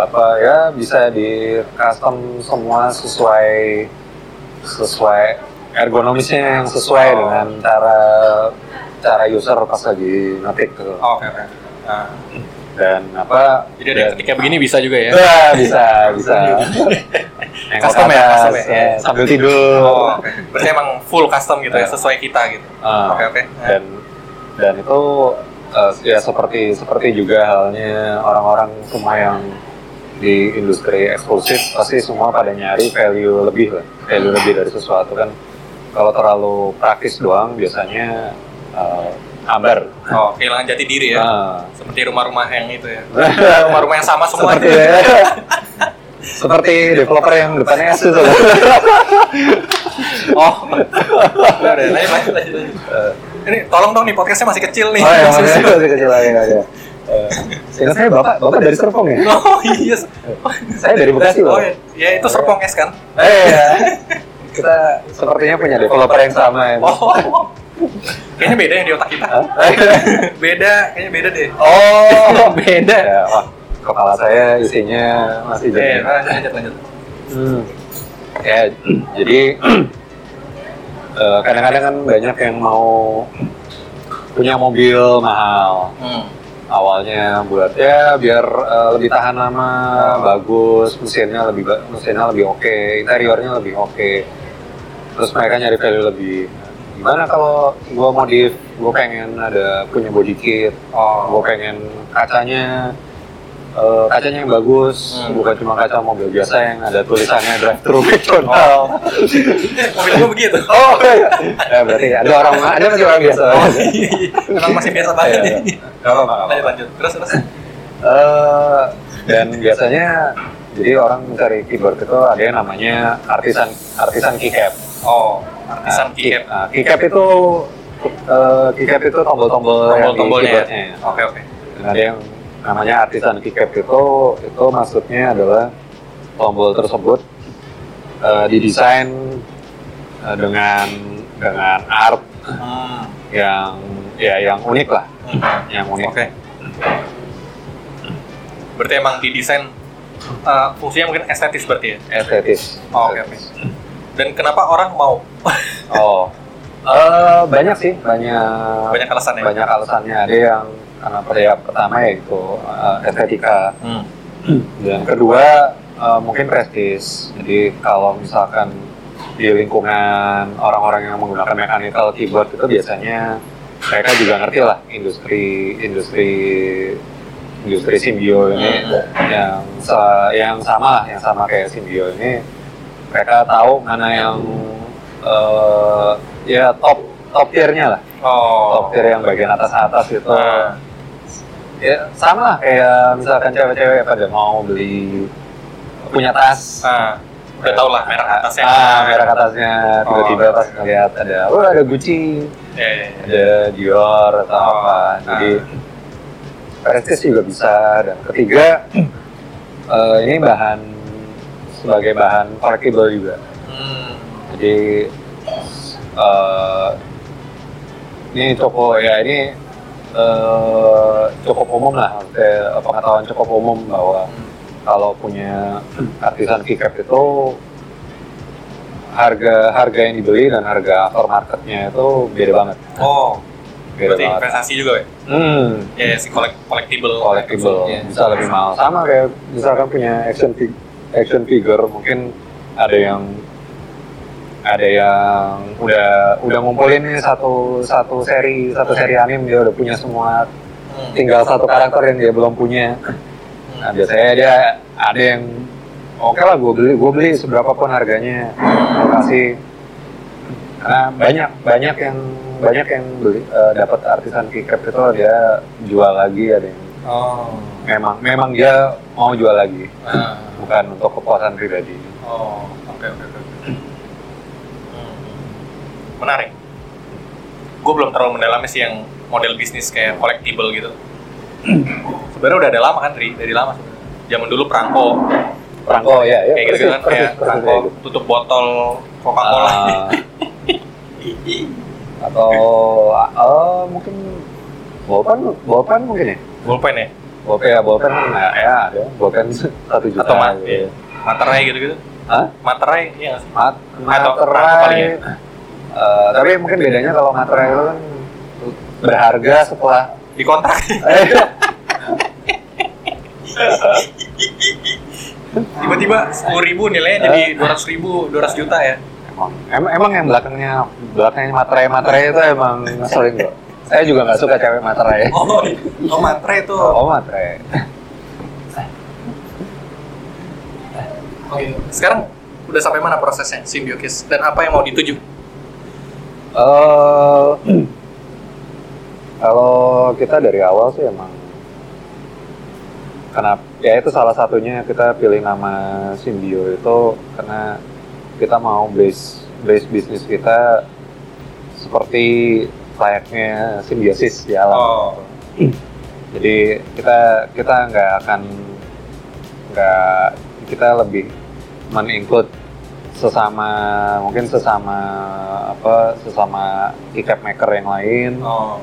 apa ya bisa di custom semua sesuai sesuai ergonomisnya yang sesuai Oh. dengan cara cara user pas lagi ngetik gitu. Oh, oke oke Nah, dan apa jadi ada yang dan- ketika begini bisa juga ya Wah, bisa bisa Nengok [LAUGHS] Custom ke ya, custom ya, ya. eh, sambil tidur oh, oke. berarti emang full custom gitu ya Ya. sesuai kita gitu Ah, oke oke dan dan itu eh, ya seperti seperti juga halnya orang-orang semua yang di industri eksklusif pasti semua pada nyari value lebih lah value lebih dari sesuatu kan. Kalau terlalu praktis doang biasanya eh, ambar. Oh kehilangan jati diri ya. Nah, seperti rumah-rumah yang itu ya. [LAUGHS] Rumah-rumah yang sama semua. Seperti seperti developer yang depannya S itu. [LAUGHS] Oh. Udah lanjut lanjut lanjut, lanjut. Ini tolong dong nih podcastnya masih kecil nih. Oh ya masih masih kecil lagi nggak ada Eh, seingat saya bapak bapak dari Serpong ya? Oh iya saya dari Bekasi oh loh iya. Ya itu Serpong S kan? [LAUGHS] Eh, ya. Kita sepertinya punya developer yang sama ya. oh kayaknya beda yang di otak kita. [LAUGHS] Beda kayaknya beda deh. Oh, [LAUGHS] beda. Ya, wah, kepala saya isinya masih eh jadi. lanjut lanjut lanjut. Hmm. Ya, jadi [CLEARS THROAT] eh, kadang-kadang kan banyak yang mau punya mobil mahal. hmm. Awalnya buat ya biar eh, lebih tahan lama, bagus, mesinnya lebih mesinnya lebih oke, interiornya lebih oke. Terus mereka nyari value lebih. Gimana kalau gua modif, gue pengen ada punya body kit, oh gue pengen kacanya eh, kacanya yang bagus, Hmm. bukan cuma kaca mobil biasa yang ada tulisannya drive thru McDonald. [LAUGHS] Mobil gua begitu. Oh, iya. [LAUGHS] ya, berarti ada orang ada masih orang biasa. Emang masih biasa banget Iya, nih. iya. Nggak apa-apa, Lanjut. Terus terus. Eh, dan biasanya jadi orang mencari keyboard itu ada yang namanya artisan artisan keycap. Oh, artisan Nah, keycap. Nah, keycap itu eh, keycap itu tombol-tombol Tombol-tombolnya. ya? Oke oke. Ada yang namanya artisan keycap itu itu maksudnya adalah tombol tersebut eh, didesain eh, dengan dengan art Hmm. yang ya yang unik lah, Hmm. yang unik. Oke. Berarti emang didesain uh, fungsinya mungkin estetis berarti ya? Estetis. Oh, oke, oke. Dan kenapa orang mau? Oh, [LAUGHS] eh, banyak sih, banyak Banyak alasannya. banyak alasannya. Ada yang karena pada yang pertama yaitu eh, estetika, Hmm. [CLEARS THROAT] dan kedua eh, mungkin prestis. Jadi kalau misalkan di lingkungan orang-orang yang menggunakan mechanical keyboard itu biasanya mereka juga ngerti lah industri industri industri simbio ini yang sa- yang sama lah, yang sama kayak simbio ini mereka tahu mana yang eh, ya top top tiernya lah Oh. top tier yang bagian atas atas itu Ah. Ya sama lah kayak misalkan cewek-cewek pada mau beli punya tas Ah, udah tau lah merek atasnya. ah merek atasnya tiba-tiba Oh. pas ngeliat ada oh ada Gucci Ya, ya, ya. ada Dior atau Oh, apa jadi prestis juga bisa dan ketiga [CLEARS THROAT] eh, ini bahan sebagai bahan collectible juga Hmm. jadi eh, ini cukup ya ini eh, cukup umum lah kayak pengetahuan cukup umum bahwa kalau punya [CLEARS THROAT] artisan keycap itu harga harga yang dibeli dan harga aftermarketnya itu beda banget Oh, beda berarti banget investasi juga ya? hmm Ya, ya si kolek collectible. collectible Ya. bisa lebih mahal sama kayak misalkan punya action fig- action figure mungkin ada yang ada yang udah udah ngumpulin nih satu satu seri satu seri anime dia udah punya semua Hmm. tinggal satu karakter yang dia belum punya nah biasanya dia ada yang oke lah gue beli gue beli seberapa pun harganya gue kasih karena banyak banyak yang banyak yang beli eh, dapat artisan keycap itu dia jual lagi ada yang Oh. memang memang dia mau jual lagi Ah. bukan untuk kepuasan pribadi Oh, oke oke oke. Hmm. Menarik. Gue belum terlalu mendalami sih yang model bisnis kayak collectible gitu. Sebenarnya udah ada lama kan, Ri? Dari lama. Zaman dulu perangko, perangko ya ya kayak gitu kan, kayak [LAUGHS] perangko persis, tutup botol Coca-Cola. Ah. [LAUGHS] atau eh, mungkin bolpen bolpen mungkin ya Bolpen ya? bolpen ya bolpen kan ya, ya ada bolpen satu juta Atau mat, gitu. iya. materai gitu-gitu. Hah? Materai, iya nggak sih? Mat Atau perangko materai ya? eh, tapi mungkin bedanya kalau materai itu kan berharga setelah Di kontrak. eh, [LAUGHS] Tiba-tiba sepuluh ribu nilainya jadi dua ratus ribu, dua ratus juta ya. emang, em- emang yang belakangnya belakangnya materai materai itu emang ngeselin kok saya juga nggak suka cewek materai Oh, oh materai itu. oh materai Oke. Sekarang udah sampai mana prosesnya Symbiokis dan apa yang mau dituju? Eh, [CLEARS THROAT] kalau kita dari awal sih emang kenapa ya itu salah satunya kita pilih nama Simbio itu karena kita mau base base bisnis kita seperti layaknya simbiosis di alam. Oh. Jadi kita kita nggak akan nggak kita lebih men-include sesama mungkin sesama apa sesama keycap maker yang lain Oh.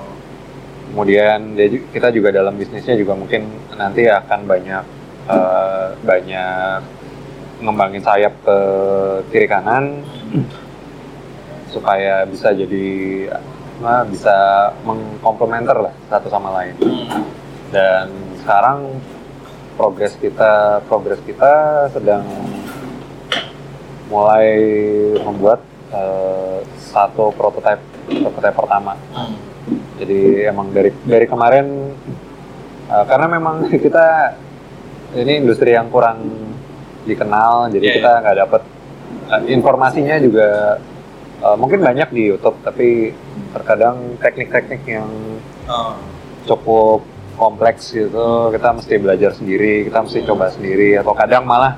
kemudian dia kita juga dalam bisnisnya juga mungkin nanti akan banyak eh, banyak ngembangin sayap ke kiri kanan supaya bisa jadi nah, bisa mengkomplementer lah satu sama lain Hmm. dan sekarang progres kita progres kita sedang mulai membuat eh, satu prototipe prototipe pertama jadi emang dari dari kemarin eh, karena memang [LAUGHS] kita ini industri yang kurang dikenal, jadi Iya, kita nggak dapet eh, informasinya juga eh, mungkin banyak di YouTube, tapi terkadang teknik-teknik yang Oh. cukup kompleks gitu kita mesti belajar sendiri kita mesti coba sendiri atau kadang malah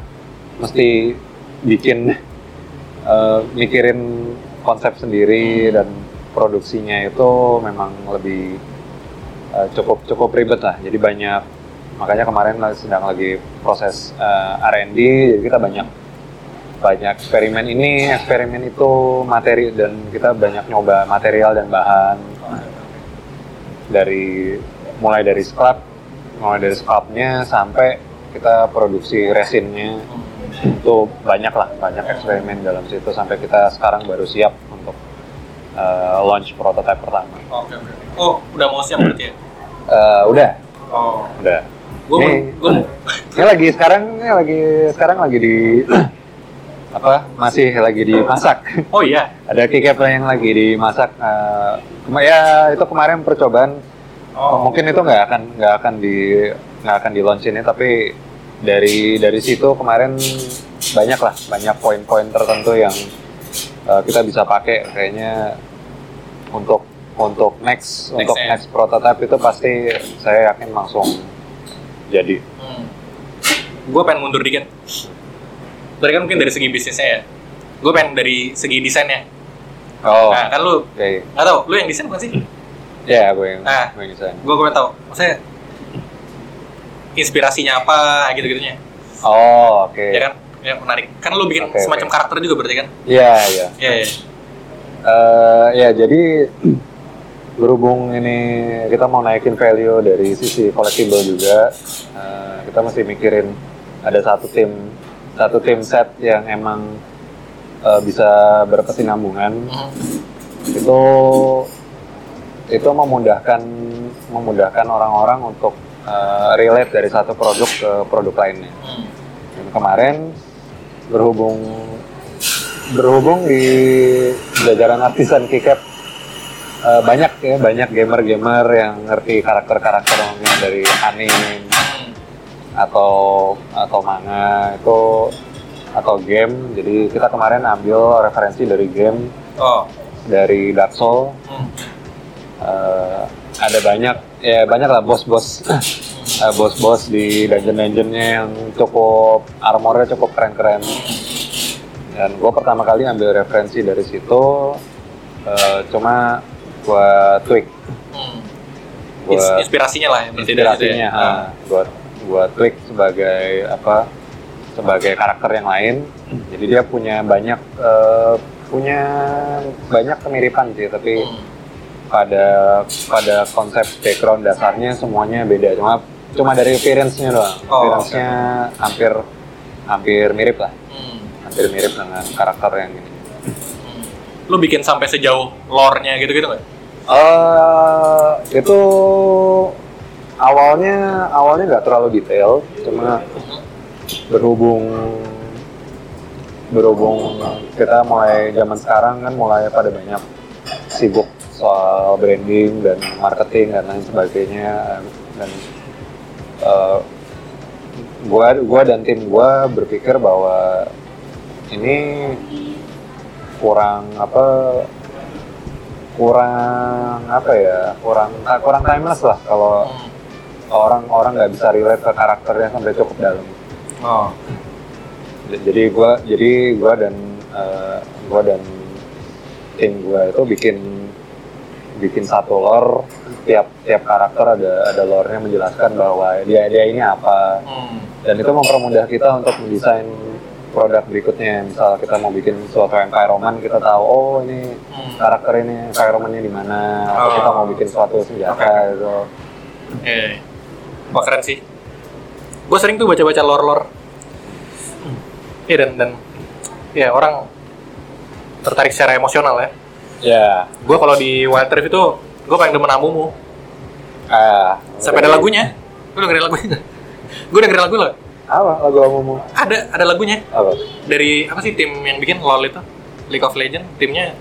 mesti bikin eh, mikirin konsep sendiri dan produksinya itu memang lebih eh, cukup ribet lah. Jadi banyak makanya kemarin sedang lagi proses eh, R&D jadi kita banyak banyak eksperimen ini. Eksperimen itu materi dan kita banyak nyoba material dan bahan. Dari mulai dari scrap mulai dari scrapnya sampai kita produksi resinnya itu banyak lah banyak eksperimen dalam situ sampai kita sekarang baru siap untuk uh, launch prototype pertama Oke, oke. Oh, udah mau siap berarti ya? Uh, udah Oh. udah Gue Nih. gue ini lagi sekarang ini lagi sekarang lagi di [CLEARS THROAT] apa masih lagi dimasak [LAUGHS] Oh iya. ada keycap yang lagi dimasak uh, ya itu kemarin percobaan Oh. mungkin itu nggak akan nggak akan di nggak akan di launch ini tapi dari dari situ kemarin banyak lah banyak poin-poin tertentu yang uh, kita bisa pakai kayaknya untuk untuk next, untuk Next-nya. next prototype itu pasti saya yakin langsung jadi Hmm. Gue pengen mundur dikit. Tadi kan mungkin dari segi bisnisnya ya. Gue pengen dari segi desainnya. oh Nah, kan lu oke nggak tahu, lu yang desain bukan sih? ya gue yang Ah. gue yang desain. Gue pengen tahu. Maksudnya inspirasinya apa gitu-gitunya. oh oke Ya kan? Ya menarik. Kan lu bikin Oke, semacam oke. karakter juga berarti kan? iya iya Iya, iya. Eh, ya jadi berhubung ini kita mau naikin value dari sisi collectible juga, eh, kita mesti mikirin ada satu tim satu tim set yang emang eh, bisa berkesinambungan Hmm. itu itu memudahkan memudahkan orang-orang untuk eh, relate dari satu produk ke produk lainnya. Dan kemarin berhubung berhubung di jajaran artisan kicap eh, banyak ya banyak gamer-gamer yang ngerti karakter-karakter mungkin dari anime atau atau manga itu atau game jadi kita kemarin ambil referensi dari game Oh. dari Dark Soul Hmm. Eh, ada banyak ya banyak lah bos-bos [CLEARS THROAT] eh, bos-bos di dungeon-dungeonnya yang cukup armornya cukup keren-keren dan gue pertama kali ambil referensi dari situ eh, cuma gue tweak. Gua- Ins- inspirasinya lah ya dari situ inspirasinya ya. gue gue tweak sebagai apa sebagai karakter yang lain jadi dia punya banyak eh, punya banyak kemiripan sih tapi Hmm. Pada pada konsep background dasarnya semuanya beda cuma cuma dari appearance-nya doang Oh, appearance-nya hampir hampir mirip lah Hmm. hampir mirip dengan karakter yang ini Hmm. Lu bikin sampai sejauh lore-nya gitu-gitu nggak? eh itu awalnya awalnya nggak terlalu detail cuma berhubung berhubung kita mulai zaman sekarang kan mulai pada banyak sibuk soal branding dan marketing dan lain sebagainya dan eh, gua gua dan tim gua berpikir bahwa ini kurang apa kurang apa ya kurang ah, kurang timeless lah kalau orang-orang nggak bisa relate ke karakternya sampai cukup dalam Oh. Jadi gua jadi gua dan eh, gua dan tim gua itu bikin bikin satu lore tiap tiap karakter ada ada lore-nya menjelaskan bahwa dia dia ini apa Hmm. dan itu mempermudah kita untuk mendesain produk berikutnya misal kita mau bikin suatu environment kita tahu oh ini Hmm. karakter ini environmentnya di mana atau Oh. kita mau bikin suatu senjata gitu Eh, wah keren sih. Gue sering tuh baca-baca lore-lore. Iya dan dan ya orang tertarik secara emosional ya. Ya Gue kalau di Wild Rift itu gue pengen demen Amumu. ah Sampai ada lagunya. Gue dengerin lagunya. [LAUGHS] gue dengerin lagu lo. apa lagu kamu Ada ada lagunya apa dari apa sih tim yang bikin LoL itu? League of Legends timnya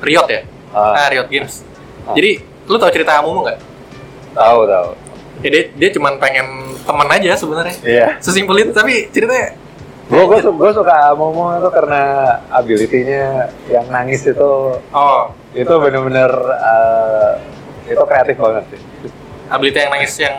Riot ya? Ah. Ah, Riot Games. Ah. Jadi lu tau cerita Amumu nggak? tahu tahu Ya dia dia cuman pengen teman aja sebenarnya. Iya. Sesimpel itu tapi ceritanya Gue gue gue suka Momo itu karena ability-nya yang nangis itu oh itu bener-bener eh, itu kreatif banget sih. ability yang nangis yang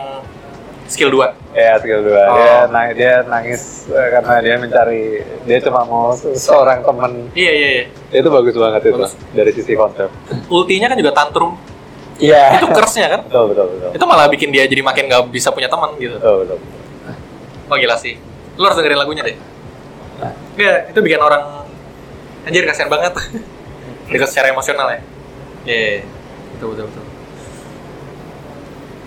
skill 2. Ya skill dua. Oh. Dia nangis, dia nangis eh, karena dia mencari dia cuma mau se- seorang teman. Iya iya iya. Itu bagus banget itu Bagus. dari sisi konsep. Ultinya kan juga tantrum. Iya. Itu curse-nya kan. betul betul betul. Itu malah bikin dia jadi makin gak bisa punya teman gitu. Betul betul. Oh gila sih. Lu harus dengerin lagunya deh. Iya, itu bikin orang anjir kasihan banget. [LAUGHS] Dekat secara emosional ya. Iya, iya, iya. betul betul betul.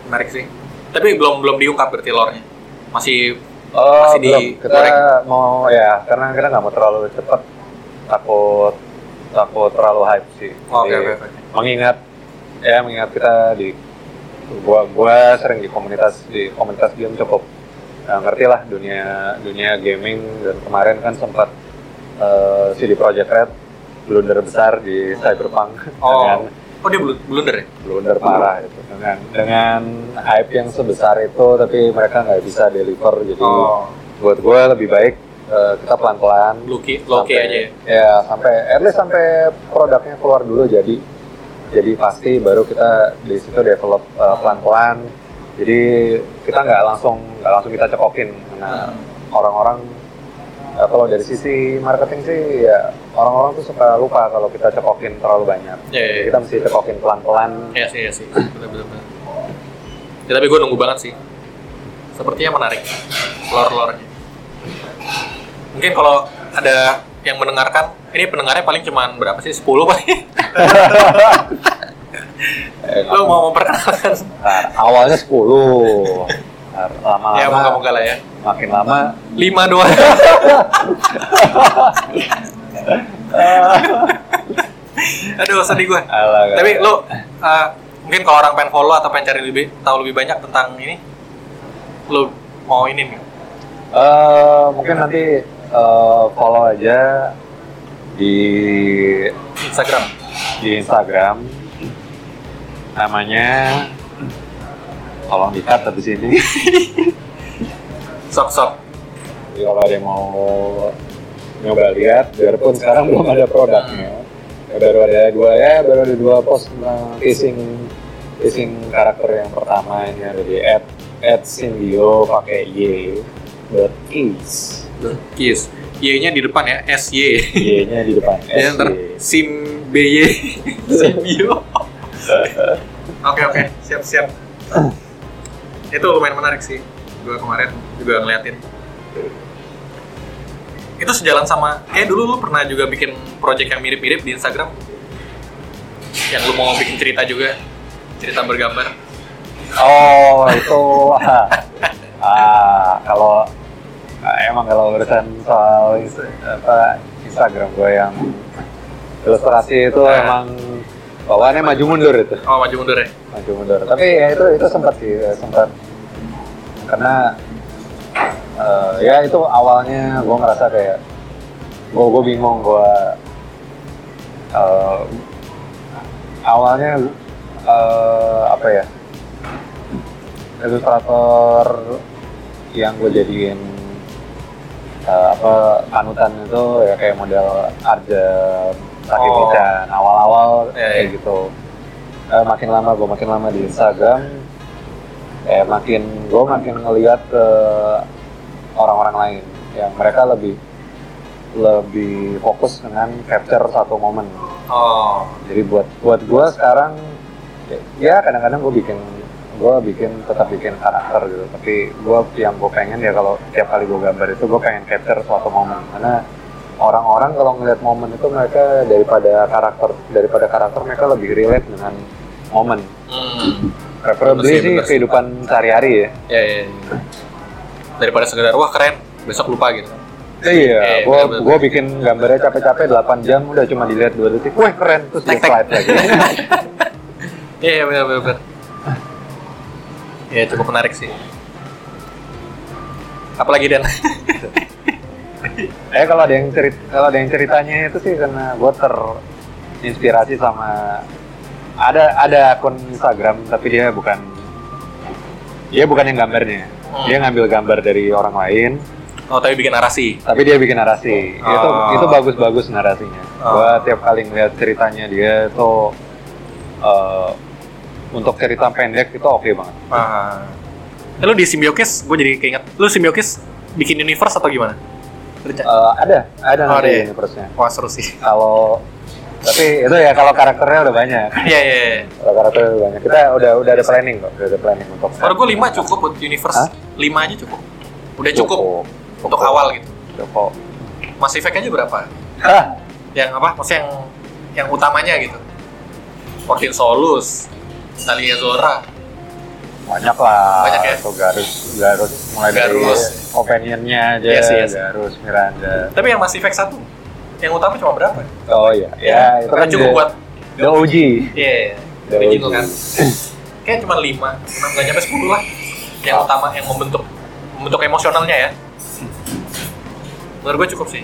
Menarik sih. Tapi belum belum diungkap berarti lore-nya. Masih Oh, Masih di kita goreng. mau ya karena kita nggak mau terlalu cepat takut takut terlalu hype sih. Oh, oke Jadi, oke oke. Mengingat ya mengingat kita di gua gua sering di komunitas di komunitas game cukup eh, ngerti lah dunia dunia gaming dan kemarin kan sempat eh, CD Projekt Red blunder besar di Cyberpunk [LAUGHS] Oh. dengan Oh dia blu- blunder ya? blunder parah itu dengan dengan hype yang sebesar itu tapi mereka nggak bisa deliver jadi Oh. buat gue lebih baik eh, kita pelan pelan Loki, Loki aja ya. ya sampai at least sampai produknya keluar dulu jadi jadi pasti baru kita di situ develop pelan pelan jadi kita nggak langsung nggak langsung kita cekokin karena orang-orang eh, kalau dari sisi marketing sih ya orang-orang tuh suka lupa kalau kita cekokin terlalu banyak iya, Jadi iya. kita mesti cekokin pelan pelan Iya sih, iya sih. Bener. Ya, tapi gue nunggu banget sih. Sepertinya menarik. Lore-lore-nya. Mungkin kalau ada yang mendengarkan, ini pendengarnya paling cuman berapa sih? 10 paling. [LAUGHS] Eh, Lo mau memperkenalkan? Awalnya 10 Ntar, lama-lama ya moga-moga lah ya. makin lama 5 doang. [LAUGHS] Aduh, sedih gue. ala, Tapi lo uh, mungkin kalau orang pengen follow atau pengen cari lebih tahu lebih banyak tentang ini, lo mau ini nih. Eh, mungkin nanti eh, follow aja di Instagram. di Instagram namanya tolong dikat habis ini [LAUGHS] Sok sok. Jadi kalau ada yang mau nyoba lihat biarpun sekarang belum ada produknya ya, baru ada dua ya baru ada dua post tentang teasing karakter yang pertama ini ada di at at Sindio pakai y dot is Yes. Y-nya di depan ya, SY. y nya di depan [LAUGHS] Ya, ntar. Sim BY [LAUGHS] Simbio. Oke oke, siap siap. Itu lumayan menarik sih. Gue kemarin juga ngeliatin. Itu sejalan sama, kayak dulu lu pernah juga bikin project yang mirip-mirip di Instagram. Yang lu mau bikin cerita juga, cerita bergambar. oh itu ah kalau ah, emang kalau urusan soal apa Instagram gue yang ilustrasi itu Ah. emang bawaannya maju mundur itu. Oh maju mundur ya? maju mundur. Tapi ya itu itu sempat sih sempat. Karena eh, ya itu awalnya gue ngerasa kayak gue gue bingung gue eh, awalnya eh, apa ya ilustrator yang gue jadiin eh, apa panutan itu ya kayak model Arja Takemichan awal-awal Iya, kayak gitu. Eh, makin lama gue makin lama di Instagram eh makin gue makin ngeliat ke orang-orang lain. Yang mereka lebih lebih fokus dengan capture satu momen. Oh, jadi buat buat gue sekarang ya kadang-kadang gue bikin gue bikin tetap bikin karakter gitu. Tapi gue yang gue pengen ya kalau tiap kali gue gambar itu gue pengen capture suatu momen. Karena orang-orang kalau ngeliat momen itu mereka daripada karakter daripada karakter mereka lebih relate dengan momen hmm. preferably Bener sih, bener kehidupan sehari-hari ya ya, ya, ya. Daripada sekedar wah keren, besok lupa gitu. Iya, Eh, gue bener-bener. gue bikin gambarnya capek-capek 8 jam udah cuma dilihat dua detik, wah keren terus Tek, tek. slide lagi. [LAUGHS] Iya, iya benar. benar. Ya cukup menarik sih. Apalagi Dan? [LAUGHS] Eh kalau ada yang cerit kalau ada yang ceritanya itu sih karena gue terinspirasi sama ada ada akun Instagram tapi dia bukan dia bukan yang gambarnya Hmm. dia ngambil gambar dari orang lain Oh, tapi bikin narasi. tapi dia bikin narasi itu Oh. itu bagus-bagus narasinya Oh. gua tiap kali ngeliat ceritanya dia tuh eh, untuk cerita pendek itu oke banget Ah. Eh, lu di Symbiosis, gue jadi keinget. Lu Symbiosis bikin universe atau gimana? Eh, ada ada Oh, nanti ya? universe-nya Wah seru sih. kalau tapi itu ya kalau karakternya udah banyak [LAUGHS] Iya iya. iya. kalau karakternya udah banyak kita udah udah ada planning kok udah ada planning untuk Menurut gue 5 cukup buat universe. Hah? 5 aja cukup. Udah cukup, untuk Cukup. awal gitu. cukup Mass Effect aja berapa? Hah, Yang apa? Maksudnya yang yang utamanya gitu. Fortin Solus, Talia Zora. Banyak lah Banyak ya? Tuh Garus Garus mulai Garus. dari opinionnya aja Iya iya sih. Garus Miranda Tapi yang Mass Effect 1 yang utama cuma berapa? oh iya ya itu kan cukup buat the OG Iya, The original OG. kan. Kayak cuma 5, 6 nggak nyampe 10 lah. Yang utama yang membentuk membentuk emosionalnya ya. Menurut gue cukup sih.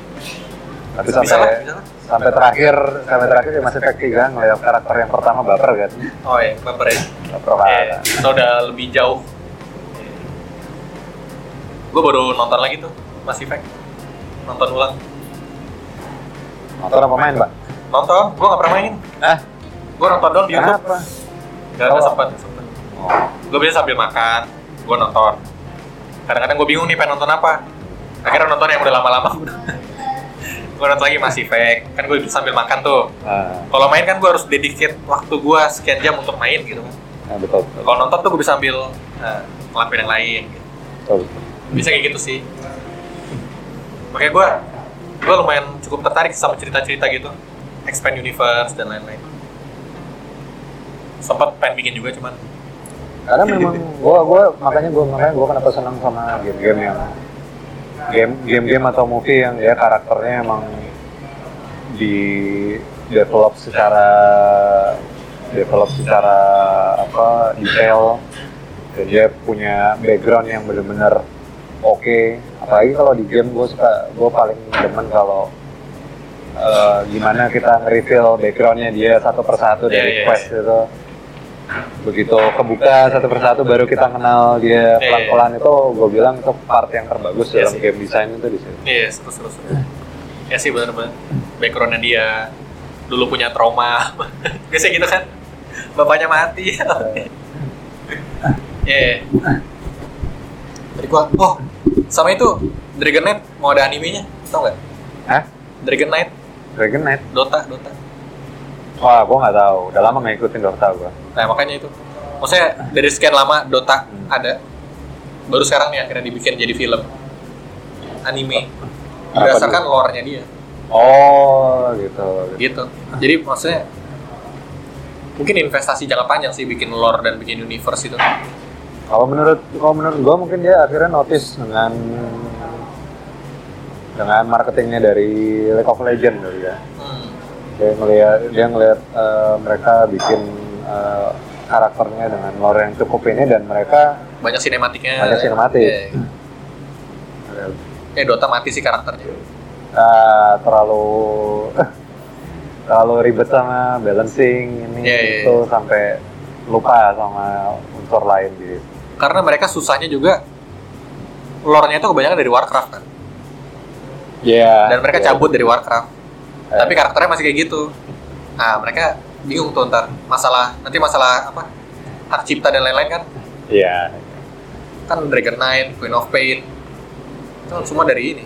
Tapi Bisa lah, sampai bisa lah. sampai terakhir sampai terakhir ya masih Effect 3 ngeliat karakter yang pertama baper kan Oh iya, baper ya. baper Iya, parah. itu udah lebih jauh. Gue baru nonton lagi tuh, Mass Effect. Nonton ulang. nonton apa main pak Nonton, gue gak pernah mainin. ah Gue nonton doang di YouTube. kenapa Gak ada sempat. sempet. oh. Gue biasa sambil makan, gue nonton. Kadang-kadang gue bingung nih pengen nonton apa. Akhirnya nonton yang udah lama-lama. [LAUGHS] gue nonton lagi Mass Effect. Kan gue sambil makan tuh. Ah, Kalau main kan gue harus dedicate waktu gue sekian jam untuk main gitu kan. nah, betul betul, Kalau nonton tuh gue bisa sambil uh, ngelakuin yang lain. Gitu. betul. Bisa kayak gitu sih. Makanya gue gue lumayan cukup tertarik sama cerita-cerita gitu. Expand universe dan lain-lain. Sempat pengen bikin juga cuman karena memang gua gua makanya gua makanya gua kenapa senang sama game-game yang game game-game atau movie yang ya karakternya emang di develop secara develop secara apa detail. Dan dia punya background yang benar-benar oke. Apalagi kalau di game gue suka gue paling demen kalau eh, gimana kita nge-reveal backgroundnya dia satu persatu Iya, dari iya, quest iya. itu begitu kebuka satu persatu baru kita kenal dia Iya, pelan-pelan itu gue bilang itu part yang terbagus Iya dalam sih. game design itu di situ. Iya, seru seru seru. Ya sih bener-bener. Backgroundnya dia dulu punya trauma. [LAUGHS] Biasanya gitu kan. Bapaknya mati. [LAUGHS] Tadi gua, oh sama itu Dragon Knight mau ada animenya, tau nggak? Hah? Dragon Knight, Dragon Knight? Dota, Dota. Wah, gue nggak tahu. Udah lama nggak ikutin Dota gue. Nah makanya itu. Maksudnya dari sekian lama Dota Hmm. ada, baru sekarang nih akhirnya dibikin jadi film anime berdasarkan lore-nya dia. Oh, gitu. gitu jadi maksudnya mungkin investasi jangka panjang sih bikin lore dan bikin universe itu Kalau menurut kalau menurut gue mungkin dia akhirnya notice dengan dengan marketingnya dari League of Legends kali ya. hmm. Dia ngelihat dia ngelihat eh, mereka bikin eh, karakternya dengan lore yang cukup ini dan mereka banyak sinematiknya Banyak sinematik. Iya. eh Dota mati sih karakternya ah, terlalu [LAUGHS] terlalu ribet sama balancing ini Iya, iya, itu sampai lupa sama unsur lain gitu. karena mereka susahnya juga lore-nya itu kebanyakan dari Warcraft kan Iya. dan mereka iya. cabut dari Warcraft Eh. tapi karakternya masih kayak gitu nah mereka bingung tuh ntar masalah nanti masalah apa hak cipta dan lain-lain kan Iya. kan Dragon Knight, Queen of Pain itu kan semua dari ini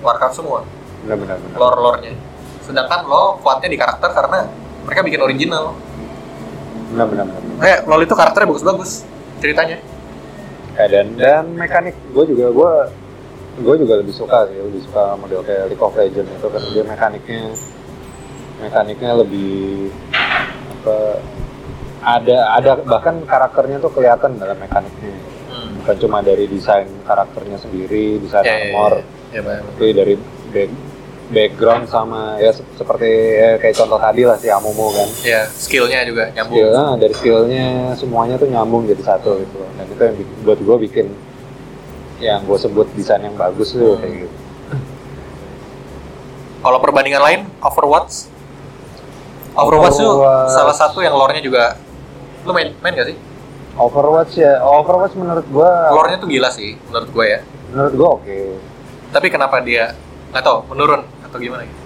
Warcraft semua Benar benar benar. lore-lore-nya. Sedangkan lo kuatnya di karakter karena mereka bikin original. Benar benar benar. Kayak LoL itu karakternya bagus-bagus ceritanya. Eh, dan dan mekanik gue juga gue gue juga lebih suka sih lebih suka model kayak League of Legends itu karena dia mekaniknya mekaniknya lebih apa ada ada bahkan karakternya tuh kelihatan dalam mekaniknya Hmm. bukan cuma dari desain karakternya sendiri desain Ya, ya, armor Ya, benar. tapi dari back, background sama ya se- seperti ya, kayak contoh tadi lah si Amumu kan Ya, skillnya juga nyambung. skillnya dari skillnya semuanya tuh nyambung jadi satu gitu dan itu yang bikin- buat gue bikin yang gue sebut desain yang bagus tuh Hmm. kayak gitu Kalau perbandingan lain, Overwatch. Overwatch tuh Overwatch. salah satu yang lore-nya juga lu main main gak sih? Overwatch ya, Overwatch menurut gua Lore-nya tuh gila sih menurut gue ya. menurut gua oke. Tapi kenapa dia nggak tahu menurun atau gimana? gitu?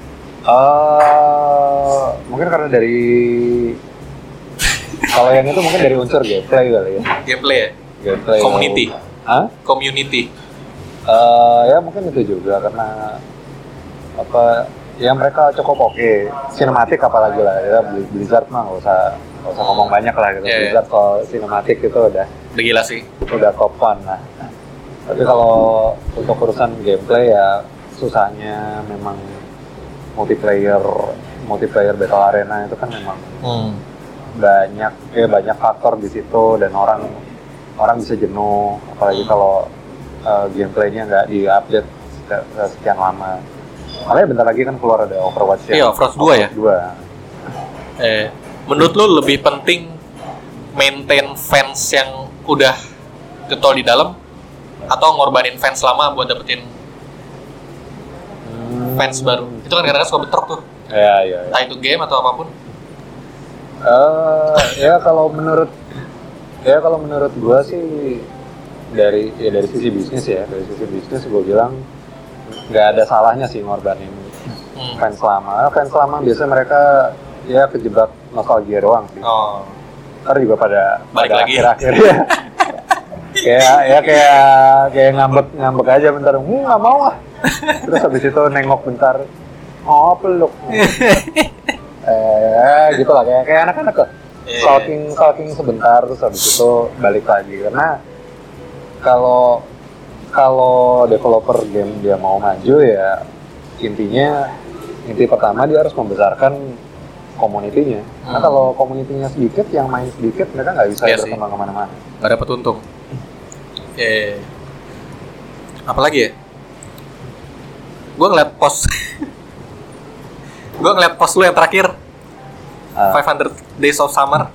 Eh, mungkin karena dari [LAUGHS] kalau yang itu mungkin dari unsur gameplay kali ya. Gameplay ya, Gameplay. Community. Hah? community. Eh, ya mungkin itu juga karena apa ya mereka cukup oke sinematik apalagi lah ya Blizzard mah nggak usah nggak usah ngomong banyak lah gitu Iya, iya. Blizzard kalau sinematik itu udah Udah gila sih. udah top one lah tapi kalau untuk urusan gameplay ya susahnya memang multiplayer multiplayer battle arena itu kan memang Hmm. banyak ya banyak faktor di situ dan orang orang bisa jenuh apalagi kalau uh, gameplaynya nggak diupdate se- se- sekian lama makanya bentar lagi kan keluar ada Overwatch ya Iya, Overwatch 2 ya? 2 Eh, menurut lu lebih penting maintain fans yang udah getol di dalam atau ngorbanin fans lama buat dapetin fans baru? Itu kan kadang-kadang suka bentrok tuh, ya ya, ya. entah itu game atau apa pun. Eh, ya kalau menurut ya kalau menurut gua sih dari ya dari sisi bisnis ya dari sisi bisnis gua bilang nggak ada salahnya sih ngorbanin Hmm. fans lama. Fans lama biasanya mereka ya kejebak nostalgia doang sih. Oh, ntar juga pada Balik pada lagi. akhir-akhir ya. [LAUGHS] Kayak ya kayak kayak ngambek ngambek aja bentar. Hmm nggak mau ah. Terus habis itu nengok bentar oh peluk. [LAUGHS] Eh gitu lah kayak kayak anak-anak kok Iya. stalking stalking sebentar terus habis itu balik lagi karena kalau kalau developer game dia mau maju ya intinya inti pertama dia harus membesarkan komunitinya karena Hmm. kalau komunitinya sedikit yang main sedikit mereka nggak bisa sih. berkembang ke mana-mana nggak dapet untung. Eh, apalagi ya? Gue ngeliat post, [LAUGHS] gue ngeliat post lu yang terakhir, Ah, 500 Days of Summer.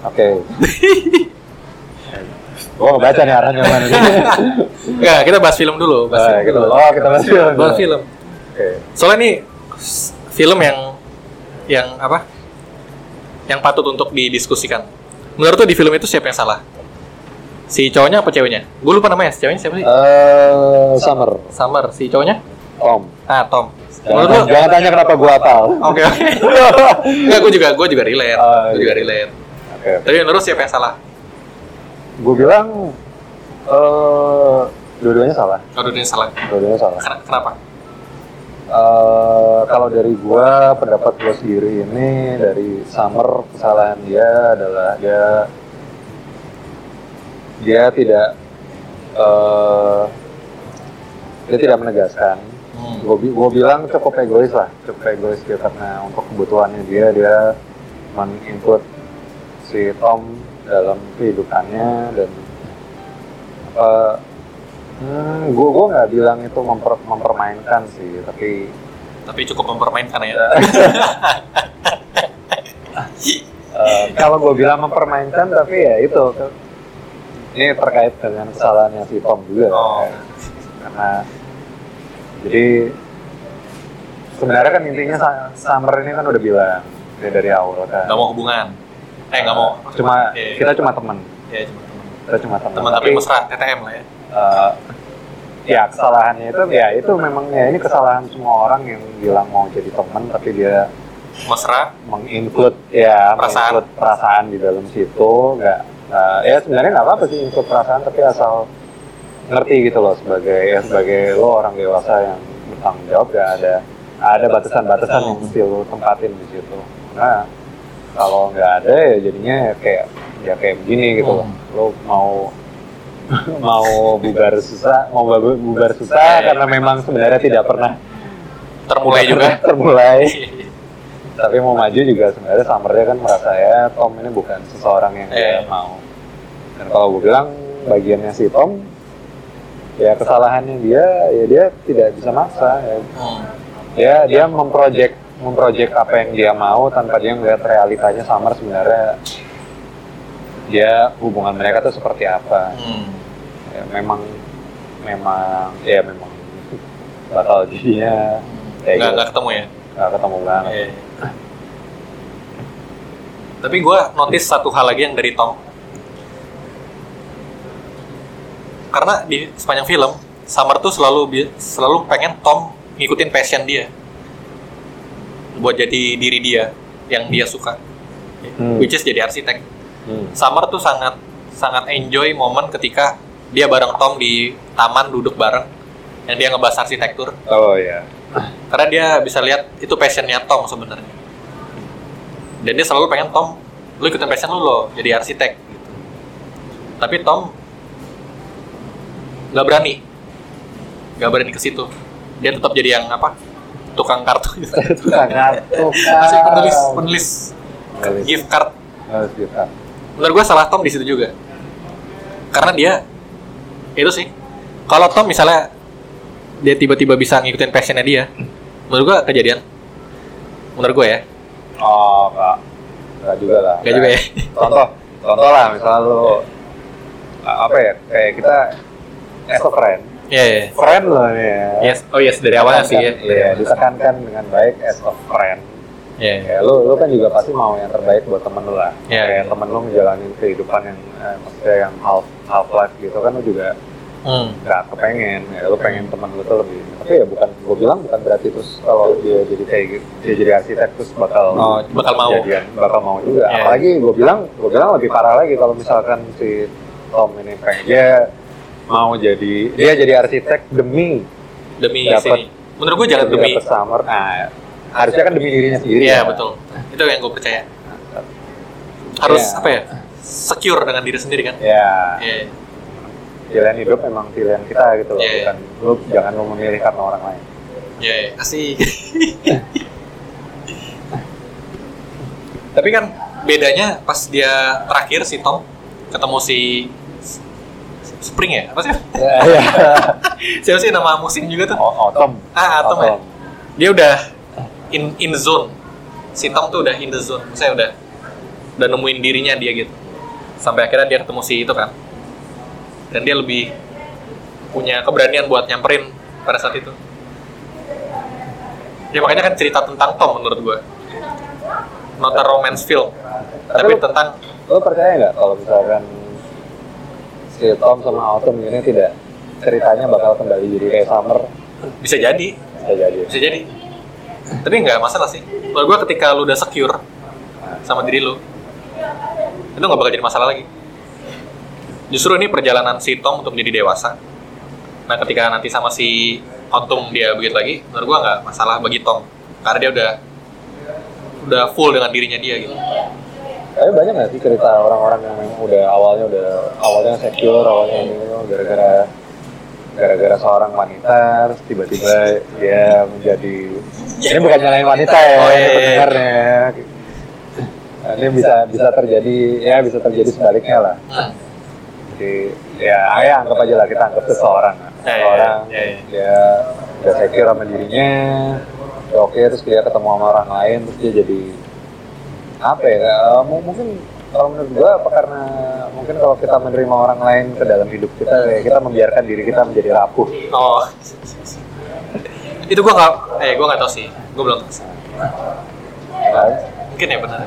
oke Gua [LAUGHS] nggak baca nih arahnya mana. [LAUGHS] Enggak, kita bahas film dulu. Bahas Nah, film gitu. dulu. Oh, kita bahas film. Bahas film. Oke. Soalnya nih film yang yang apa? Yang patut untuk didiskusikan. Menurut tuh di film itu siapa yang salah? Si cowoknya apa ceweknya? Gue lupa namanya. Si ceweknya siapa sih? Eh, Summer, Summer. Si cowoknya? Tom. Ah, Tom. Menurut Jangan, lu? jangan tanya kenapa gua hafal. Oke. [LAUGHS] Enggak, gue juga gue juga relate. Oh, gue juga iya. relate. Oke. Tapi menurut siapa yang salah? Gue bilang eh dua-duanya salah. Kalau dia salah. Dua-duanya salah. Ken- Kenapa? Eh kalau dari gua pendapat gua sendiri ini dari Summer kesalahan dia adalah dia dia tidak eh dia tidak menegaskan Hmm. gue gue bilang cukup egois lah cukup egois dia karena untuk kebutuhannya dia dia menginput si Tom dalam kehidupannya dan apa hmm, gue gue nggak bilang itu memper- mempermainkan sih tapi Tapi cukup mempermainkan ya. [LAUGHS] eh, kalau gue bilang mempermainkan tapi ya itu ini terkait dengan kesalahannya si Tom juga Oh. karena jadi sebenarnya kan intinya Summer ini kan udah bilang dia dari awal kan Gak mau hubungan. Eh, gak mau. cuma iya. kita cuma teman Ya, cuma teman. kita cuma teman Teman tapi mesra, TTM lah ya. eh, ya kesalahannya itu ya itu memang ya ini kesalahan semua orang yang bilang mau jadi teman tapi dia Mesra, menginclude ya Perasaan. menginclude perasaan di dalam situ nggak nggak- ya sebenarnya nggak apa-apa sih include perasaan tapi asal ngerti gitu loh sebagai ya sebagai lo orang dewasa yang bertanggung jawab ya ada ada batasan-batasan yang mesti lo tempatin di situ. Nah kalau nggak ada ya jadinya ya kayak ya kayak begini gitu loh. Lo mau [LAUGHS] mau bubar susah mau bu- bubar susah karena memang sebenarnya tidak pernah termulai juga. [LAUGHS] termulai. Tapi mau maju juga sebenarnya Summernya kan merasa ya Tom ini bukan seseorang yang dia Iya. mau. Dan kalau gue bilang bagiannya si Tom ya kesalahannya dia ya dia tidak bisa maksa ya Hmm. dia dia memproject memproject apa yang dia mau tanpa dia melihat realitanya Summer sebenarnya dia hubungan mereka tuh seperti apa Hmm. ya, memang memang ya memang bakal jadinya kayak Nggak, gitu. nggak ketemu ya. nggak ketemu banget Iya. Tapi gue notice satu hal lagi yang dari Tom. Karena di sepanjang film Summer tuh selalu selalu pengen Tom ngikutin passion dia buat jadi diri dia yang dia suka Hmm. which is jadi arsitek Hmm. Summer tuh sangat sangat enjoy momen ketika dia bareng Tom di taman duduk bareng yang dia ngebahas arsitektur Oh iya. karena dia bisa lihat itu passionnya Tom sebenarnya dan dia selalu pengen Tom lu ikutin passion lu loh jadi arsitek gitu. tapi Tom nggak berani nggak berani ke situ dia tetap jadi yang apa tukang kartu. [LAUGHS] Tukang kartu. [LAUGHS] masih penulis penulis gift card kita. menurut gue salah Tom di situ juga karena dia itu sih kalau Tom misalnya dia tiba-tiba bisa ngikutin passionnya dia menurut gue kejadian menurut gue ya Oh, enggak. Enggak juga lah. Enggak juga ya? Contoh, contoh lah misalnya lu apa ya? Kayak kita as a friend. Iya, iya. Friend loh ya. Yes, oh yes dari awalnya sih ya. Iya, ditekankan dengan baik as a friend. Iya, iya. Ya, lu lu kan juga pasti mau yang terbaik buat temen lu lah. Iya, Kayak iya. temen lu ngejalanin kehidupan yang eh, maksudnya yang half half life gitu kan lu juga Hmm. nggak kepengen ya lu pengen temen lu tuh lebih tapi ya bukan gue bilang bukan berarti terus kalau dia jadi kayak gitu dia jadi arsitek terus bakal Oh, bakal mau. jadian, bakal mau juga Iya. apalagi gue bilang gue bilang lebih parah lagi kalau misalkan si Tom ini pengen dia mau jadi dia jadi arsitek demi Demi Dapat-. Menurut gue jangan demi. summer nah harusnya kan demi dirinya sendiri Iya ya. betul. Itu yang gue percaya. Harus Iya. apa ya? Secure dengan diri sendiri kan. ya Iya. pilihan hidup memang pilihan kita gitu loh Iya. bukan lu jangan lu memilih karena orang lain Iya, iya. asik. [LAUGHS] Tapi kan bedanya pas dia terakhir si Tom ketemu si Spring ya? Apa sih? ya ya [LAUGHS] Siapa sih nama musim juga tuh? oh, Tom Ah, Tom ya. Dia udah in in zone. Si Tom tuh udah in the zone. Saya udah udah nemuin dirinya dia gitu. Sampai akhirnya dia ketemu si itu kan. Dan dia lebih punya keberanian buat nyamperin pada saat itu. Ya makanya kan cerita tentang Tom menurut gue. Not a romance film, tapi lu- tentang lo percaya nggak kalau misalkan si Tom sama Autumn ini tidak ceritanya bakal kembali jadi kayak Summer bisa jadi, bisa jadi bisa jadi. Tapi nggak masalah sih. Menurut gue ketika lu udah secure sama diri lu, itu nggak bakal jadi masalah lagi. Justru ini perjalanan si Tom untuk menjadi dewasa. Nah ketika nanti sama si Autumn dia begitu lagi, menurut gua nggak masalah bagi Tom. Karena dia udah udah full dengan dirinya dia gitu. Tapi banyak nggak sih cerita orang-orang yang memang udah awalnya udah awalnya secure awalnya ini gara-gara gara-gara seorang wanita terus tiba-tiba dia menjadi ini bukan nyalain wanita ya Oh, iya, ini iya. pendengarnya Nah, ini bisa bisa terjadi ya bisa terjadi sebaliknya lah. Jadi ya, ya anggap aja lah kita anggap seseorang. Seseorang ya, ya. dia udah secure sama dirinya, oke terus dia ketemu sama orang lain terus dia jadi apa ya? eh, mu- mungkin kalau menurut gua apa karena mungkin kalau kita menerima orang lain ke dalam hidup kita kayak kita membiarkan diri kita menjadi rapuh. Oh, itu gua nggak, eh gua nggak tahu sih. Gua belum tahu. Kan? Mungkin ya benar.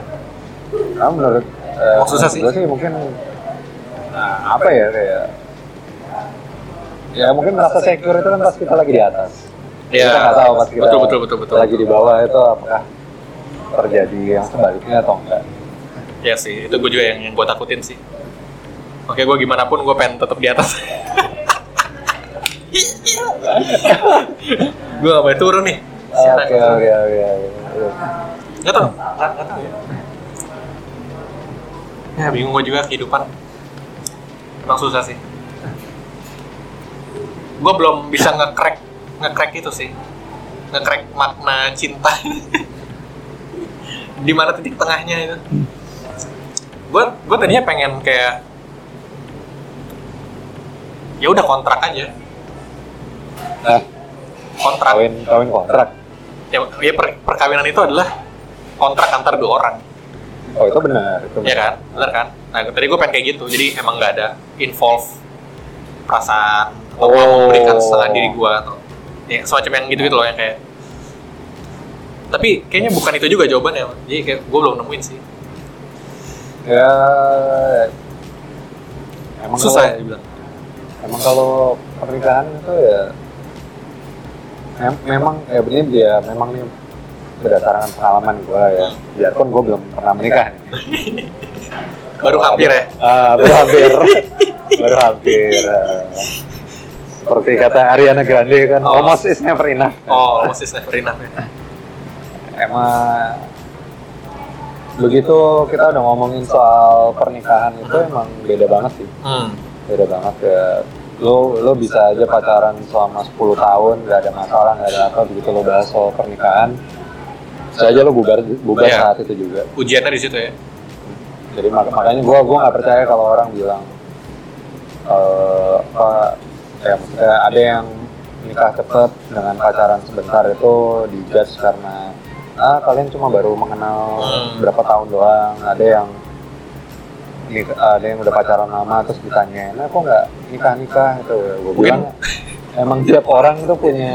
Nah, menurut eh, Oh, susah menurut sih. gua sih mungkin nah, apa ya kayak ya mungkin merasa secure itu kan pas kita lagi di atas. Iya. kita nggak tahu pas kita Betul, betul, betul, betul. lagi di bawah itu apakah terjadi yang sebaliknya atau enggak Ya sih, itu gue juga yang yang gue takutin sih. Oke, gue gimana pun gue pengen tetap di atas. [LAUGHS] gue gak boleh turun nih. Oke oke oke. Nggak tau, nggak tahu ya. Ya bingung gue juga kehidupan. Emang susah sih. Gue belum bisa nge-crack nge-crack itu sih. Nge-crack makna cinta. [LAUGHS] Di mana titik tengahnya itu? Gue gue tadinya pengen kayak ya udah kontrak aja. nah Kontrak. kawin kawin kontrak Ya, ya per- perkawinan itu adalah kontrak antar dua orang. oh itu benar itu Iya kan, benar kan? Nah, tadi gue pengen kayak gitu, jadi emang nggak ada involve perasaan atau Oh. memberikan setengah diri gue atau ya, semacam yang gitu-gitu loh yang kayak. Tapi kayaknya bukan itu juga jawabannya, jadi kayak gue belum nemuin sih. ya emang Susah ya kalau- dibilang. emang kalau pernikahan itu ya mem- memang ya benar dia memang nih berdasarkan pengalaman gue ya biarpun gue belum pernah menikah nih. [LAUGHS] Baru hampir ya. Ah, baru hampir baru hampir ah. seperti kata Ariana Grande kan Oh. almost is never enough Oh, masih never enough ya. Emang begitu kita udah ngomongin soal pernikahan itu emang beda banget sih Hmm. beda banget ya lo lo bisa aja pacaran selama 10 tahun nggak ada masalah nggak ada apa begitu lo bahas soal pernikahan bisa aja lo bubar bubar Iya. saat itu juga Ujiannya di situ ya. jadi mak- makanya gua gua nggak percaya kalau orang bilang eh apa ya maksudnya ada yang nikah cepet dengan pacaran sebentar itu dijudge karena ah kalian cuma baru mengenal Hmm. berapa tahun doang ada yang ada yang udah pacaran lama terus ditanyain nah kok nggak nikah nikah itu gue Mungkin- bilang emang tiap orang itu punya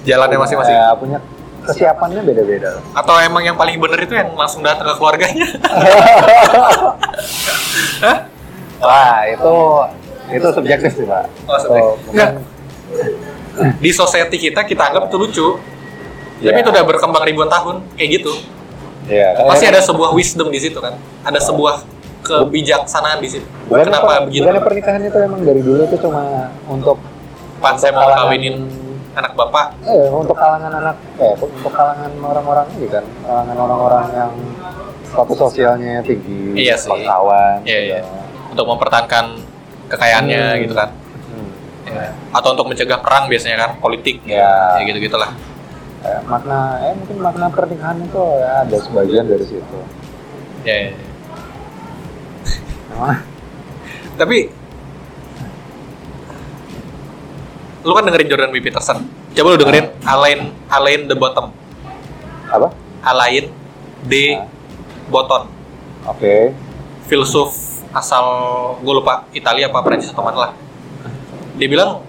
Jalannya masing-masing. punya, punya kesiapannya beda beda Atau emang yang paling bener itu yang langsung datang ke keluarganya? [LAUGHS] wah itu itu subjektif sih pak Oh, subjektif. So, di society kita kita anggap itu lucu. Tapi Ya. itu udah berkembang ribuan tahun kayak gitu. Iya, kayak- Pasti ada sebuah wisdom di situ kan. Ada sebuah kebijaksanaan di situ. Bukannya Kenapa per- begitu? bukannya pernikahan itu emang dari dulu itu cuma untuk Pan saya mau kawinin anak bapak. eh untuk kalangan anak eh untuk kalangan orang-orang ini kan kalangan orang-orang yang status sosialnya tinggi Iya sih. bangsawan Iya, gitu. iya. Untuk mempertahankan kekayaannya Hmm. gitu kan. Hmm. Ya. Atau untuk mencegah perang biasanya kan, politik. Ya. Ya gitu-gitulah. Eh, makna eh mungkin makna pernikahan itu ya ada sebagian dari situ Ya, ya. Emang- Tapi lu kan dengerin Jordan B. Peterson. Coba lu dengerin Alain Alain the Bottom. apa Alain D. Ah. Bottom. oke Filsuf asal gue lupa Italia apa Prancis atau mana lah. Dia bilang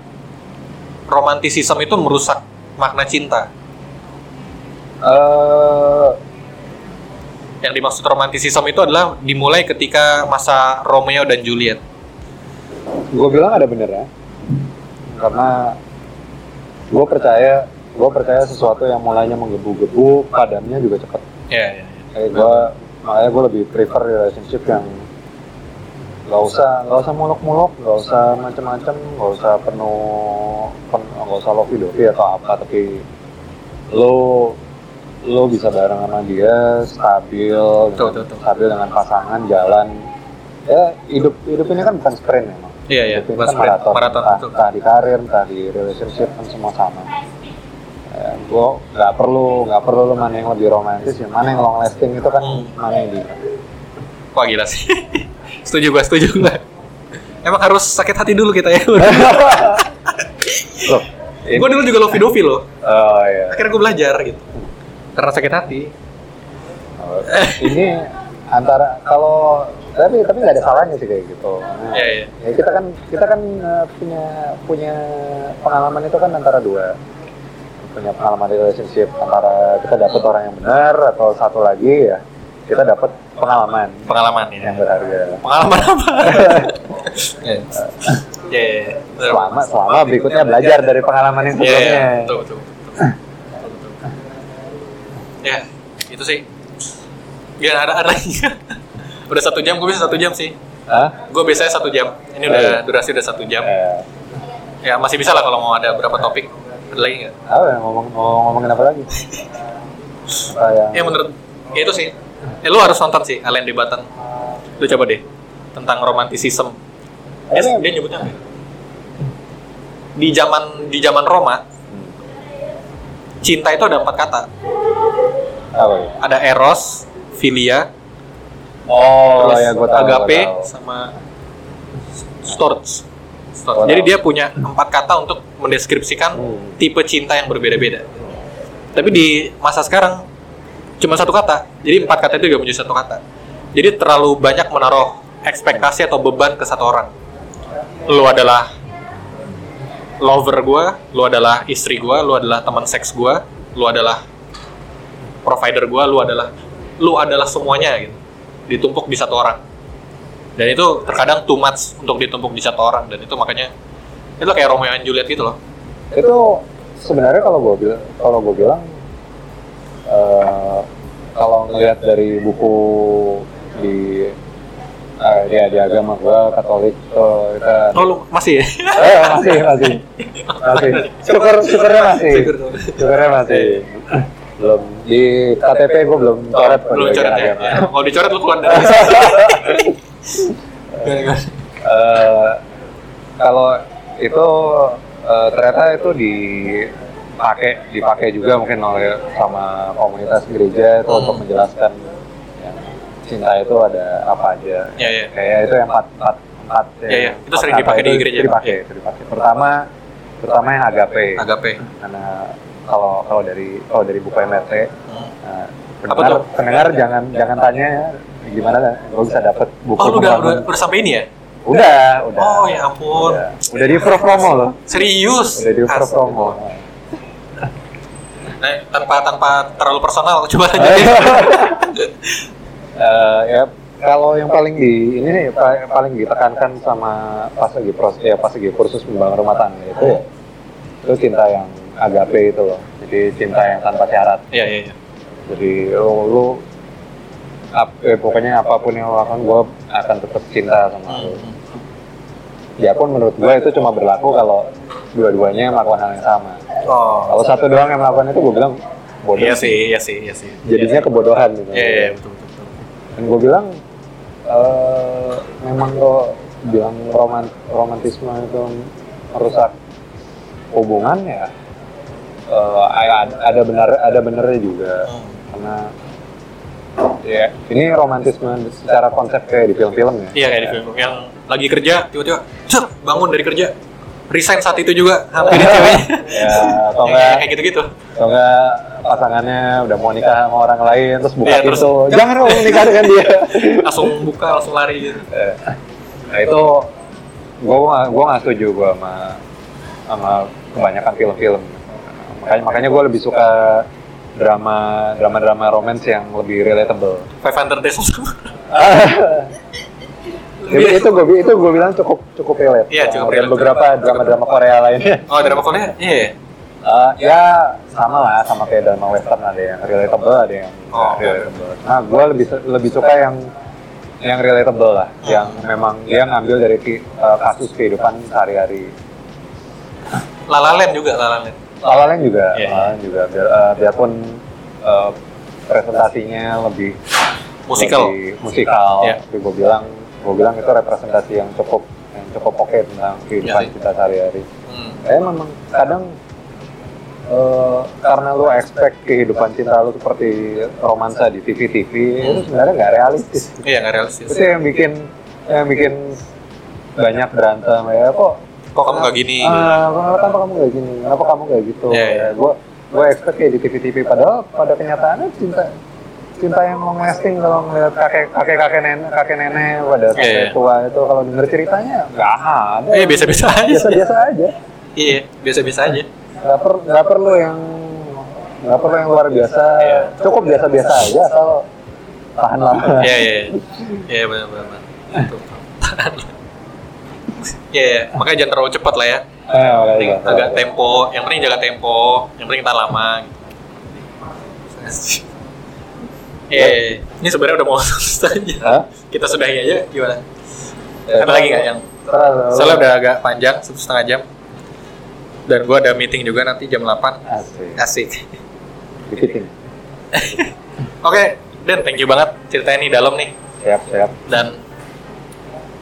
romantisisme itu merusak makna cinta. Eh Yang dimaksud romantisisme itu adalah dimulai ketika masa Romeo dan Juliet. gue bilang ada bener ya karena gue percaya gue percaya sesuatu yang mulainya menggebu-gebu padamnya juga cepet Ya, ya, ya. kayak gue makanya gue lebih prefer relationship yang nggak usah nggak usah muluk-muluk nggak usah macem-macem nggak usah penuh pen- nggak usah lovey dovey atau apa tapi lo lo bisa bareng sama dia stabil Betul, betul, betul. stabil dengan pasangan jalan ya hidup hidup ini kan bukan sprint memang Iya, iya, hidup ini bukan kan sprint, maraton, maraton, entah, betul. entah di karir entah di relationship kan semua sama ya, gue nggak perlu nggak perlu lo mana yang lebih romantis ya mana yang long lasting itu kan Hmm. mana yang di Wah gila sih. [LAUGHS] setuju gua, setuju gua. Emang harus sakit hati dulu kita ya. [LAUGHS] Loh, gua dulu juga lovey-dovey loh. oh iya Akhirnya gua belajar gitu. Karena sakit hati. Oh, ini antara kalau tapi tapi nggak ada salahnya sih kayak gitu Karena, Iya, iya. ya kita kan kita kan eh, punya punya pengalaman itu kan antara dua punya pengalaman relationship antara kita dapat orang yang benar atau satu lagi ya kita dapat pengalaman Pengalaman ya. yang berharga Pengalaman apa? [LAUGHS] Iya. Iya, iya, selama selama berikutnya belajar dari pengalaman yang Iya, iya, sebelumnya betul, betul. Betul, betul. Ya, itu sih. Gak ada, ada lagi. [LAUGHS] udah satu jam, gue bisa satu jam sih. Hah? Gue biasanya satu jam. Ini Oh, udah iya. durasi udah satu jam. Eh, Ya masih bisa lah kalau mau ada berapa topik. Ada lagi nggak? apa ya ngomong ngomong ngomongin apa lagi [LAUGHS] apa yang Ya menurut ya itu sih. Ya lu harus nonton sih Alain de Botton. Lu coba deh tentang romantisisme. Eh, Ini- dia nyebutnya apa? ya? Di zaman di zaman Roma, Hmm. cinta itu ada empat kata. Apa ya? Ada eros, philia, Oh, terus ya tahu. gua agape, tahu. sama storge. Storge. Gua Jadi dia punya empat kata untuk mendeskripsikan Hmm. tipe cinta yang berbeda-beda. Tapi di masa sekarang cuma satu kata. Jadi empat kata itu juga menjadi satu kata. Jadi terlalu banyak menaruh ekspektasi atau beban ke satu orang. Lu adalah lover gua, lu adalah istri gua, lu adalah teman seks gua, lu adalah provider gua, lu adalah lu adalah semuanya gitu. Ditumpuk di satu orang. dan itu terkadang too much untuk ditumpuk di satu orang. Dan itu makanya itu kayak Romeo and Juliet gitu loh. Itu sebenarnya kalau gue bilang kalau gue bilang eh, kalau ngelihat dari buku di eh, ya di agama gue Katolik kita oh lu masih ya? Eh, masih masih. Masih. [LAUGHS] Syukur syukurnya masih. Syukurnya masih belum di KTP gue belum coret kok di belum bagian coret ya, agama. ya. kalau dicoret lu keluar dari [LAUGHS] Eh, kalau itu eh, ternyata itu dipakai dipakai juga mungkin oleh sama komunitas gereja itu Hmm. untuk menjelaskan ya, cinta itu ada apa aja ya ya kayak itu yang empat empat empat Iya, iya. Itu sering dipakai di itu gereja. dipakai Iya. itu dipakai pertama pertama yang agape agape karena kalau kalau dari kalau dari buku MRT Hmm. nah, pendengar pendengar jangan jangan tanya ya, gimana gue bisa dapet buku oh lu udah, udah udah sampai ini ya? Udah, udah. oh ya ampun. Udah, udah di pro promo loh. serius? Udah di pro promo. nah, tanpa tanpa terlalu personal [LAUGHS] coba [LAUGHS] aja Eh, ya kalau yang paling di ini nih pa- paling ditekankan sama pas lagi proses ya pas lagi kursus membangun rumah tangga itu ya itu cinta yang agape itu loh. Jadi cinta yang tanpa syarat. iya iya iya Jadi lu, lu ap- eh, pokoknya apa pun yang lo lakukan gue akan tetap cinta sama lu. Hmm. Ya pun menurut gue itu cuma berlaku kalau dua-duanya melakukan hal yang sama. oh Kalau satu doang yang melakukan itu gue bilang bodoh. iya sih iya sih iya sih Jadinya kebodohan gitu. iya iya betul betul, betul. Dan gue bilang eh memang lo bilang roman romantisme itu merusak hubungan ya eh, ada benar ada benernya juga. Hmm. karena ya ini romantisme secara konsep kayak di film-film ya. Iya kayak di film yang lagi kerja tiba-tiba cer bangun dari kerja. Resign saat itu juga hampir ceweknya [LAUGHS] Ya atau enggak kayak gitu-gitu. atau enggak pasangannya udah mau nikah sama orang lain terus buka Iya, terus- pintu. jangan dong nikah dengan dia. [LAUGHS] langsung buka langsung lari gitu. Eh, nah itu gue gue nggak setuju gue sama sama kebanyakan film-film makanya makanya gue lebih suka drama drama drama romance yang lebih relatable. 500 Days of Summer. [LAUGHS] Itu gue itu gue bilang cukup cukup relate. Iya, cukup dan relate. beberapa drama drama Korea lainnya. Oh drama Korea? Iya. Eh, ya sama lah sama kayak drama western ada yang relatable ada yang Oh. relatable. Nah gue lebih lebih suka yang yang relatable lah. Yang memang dia ngambil dari eh, kasus kehidupan sehari-hari. La La Land juga La La Land Lala Land juga, Land juga biar, eh, biarpun eh, presentasinya lebih musikal lebih musikal, Iya. tapi gue bilang gue bilang itu representasi yang cukup yang cukup oke tentang kehidupan Iya sih. kita sehari-hari. Hmm. Kayak memang kadang eh, karena lu expect kehidupan cinta lu seperti romansa di TV-TV itu sebenarnya nggak realistis. iya nggak realistis Itu yang bikin yang bikin banyak berantem ya kok kok kamu nggak gini Ah, kenapa kamu kayak gini? Kenapa kamu kayak gitu? Iya, ya, iya. gue gue expect kayak di TV-TV padahal pada kenyataannya cinta cinta yang long lasting kalau ngeliat kakek kakek kakek nenek kakek nenek pada Iya, sampai iya. tua itu kalau denger ceritanya nggak ada. Iya, biasa-biasa aja sih. Biasa-biasa aja. iya biasa-biasa aja Nggak per nggak perlu yang nggak perlu yang luar biasa. Iya. Cukup biasa-biasa aja asal tahan lama. iya iya iya. iya benar benar. [LAUGHS] Iya, iya. makanya jangan terlalu cepat lah ya. Eh, makanya Penting nggak agak terlalu. tempo, yang penting jaga tempo, yang penting tahan lama gitu. Iya, iya, iya. ini sebenarnya udah mau [LAUGHS] selesai. Hah? Kita sudahi aja gimana? Ya, Ada lagi nggak yang terlalu- soalnya udah agak panjang satu setengah jam dan gua ada meeting juga nanti jam 8 Asik. asik Dipiting. [LAUGHS] oke Dan thank you banget ceritanya nih dalam nih Siap, siap. dan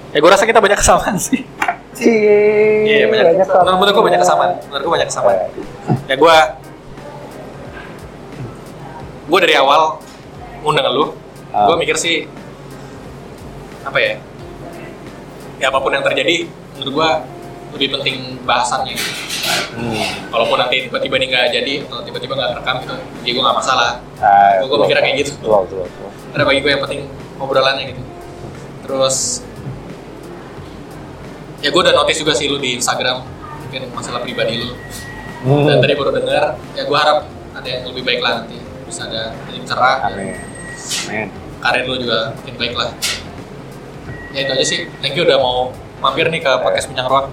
ya gue rasa kita banyak kesamaan sih. Iya banyak, menurut, menurut gue banyak kesamaan. Menurut gue banyak kesamaan. Ya gue gue dari awal ngundang lu Ah. gue mikir sih apa ya ya apa pun yang terjadi menurut gue lebih penting bahasannya. Hmm. walaupun nanti tiba-tiba ini nggak jadi atau tiba-tiba nggak rekam gitu ya gue nggak masalah. Ah, Gua- gua mikirnya kayak gitu. Betul, betul, betul. karena bagi gue yang penting obrolannya gitu. Terus ya gue udah notice juga sih lu di Instagram mungkin masalah pribadi lu Hmm. dan tadi baru dengar ya gue harap ada yang lebih baik lah nanti bisa ada yang cerah Amin. Amin. karir lu juga makin baik lah ya itu aja sih. Thank you udah mau mampir nih ke podcast Bincang Ruang.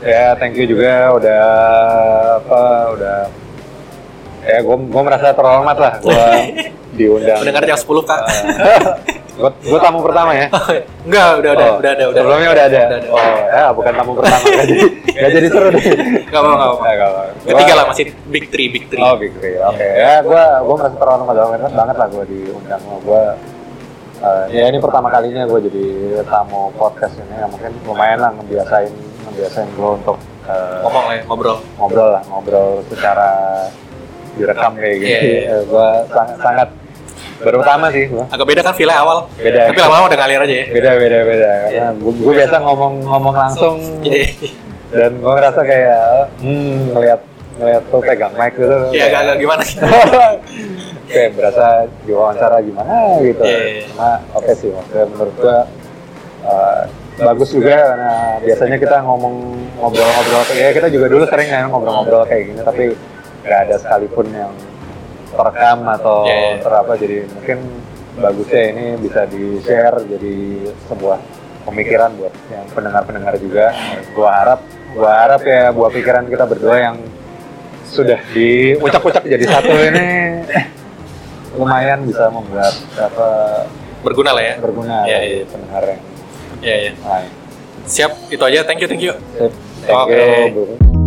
Ya, thank you juga udah apa udah ya gue gue merasa terhormat lah gue [LAUGHS] diundang. Mendengar jam 10 kak. [LAUGHS] gue gue tamu pertama ya. Enggak, udah ada, Oh, udah ada, udah. Sebelumnya udah ada. Udah. Oh, ya bukan tamu pertama. Gak jadi, gak jadi seru deh. Gak apa-apa, gak apa-apa. Ya, gak apa. Ketiga lah masih big three, big three. Oh, Big Three. Oke. Ya, gue gue merasa terhormat banget, banget lah gue diundang sama gue. eh, ya ini pertama kalinya gue jadi tamu podcast ini ya mungkin lumayan lah ngebiasain ngebiasain gue untuk eh, Ngomong ya, ngobrol. ngobrol lah ngobrol secara direkam kayak gini. Iya, iya. gue sangat sangat baru pertama sih gue. Agak beda kan feel awal. Beda. Tapi lama-lama udah ngalir aja ya. Beda beda beda. Karena gue biasa ngomong ngomong langsung Iya. dan gue ngerasa kayak hmm ngeliat ngeliat tuh pegang mic gitu. Iya, agak-agak gimana gitu. [LAUGHS] kayak berasa diwawancara gimana gitu. Iya, iya. Cuma oke sih, oke menurut gua uh, bagus juga karena biasanya kita ngomong ngobrol-ngobrol ya kita juga dulu sering kan ngobrol-ngobrol kayak gini tapi nggak ada sekalipun yang terekam atau Iya, iya. terapa jadi mungkin bagusnya ini bisa di share jadi sebuah pemikiran buat yang pendengar-pendengar juga gua harap gua harap ya buat pikiran kita berdua yang sudah diucap-ucap jadi satu ini lumayan bisa membuat apa Berguna lah ya. berguna bagi iya. pendengar yang Iya, iya. lain. Siap, itu aja. Thank you, thank you. Sip. Thank Oke. you, Bung.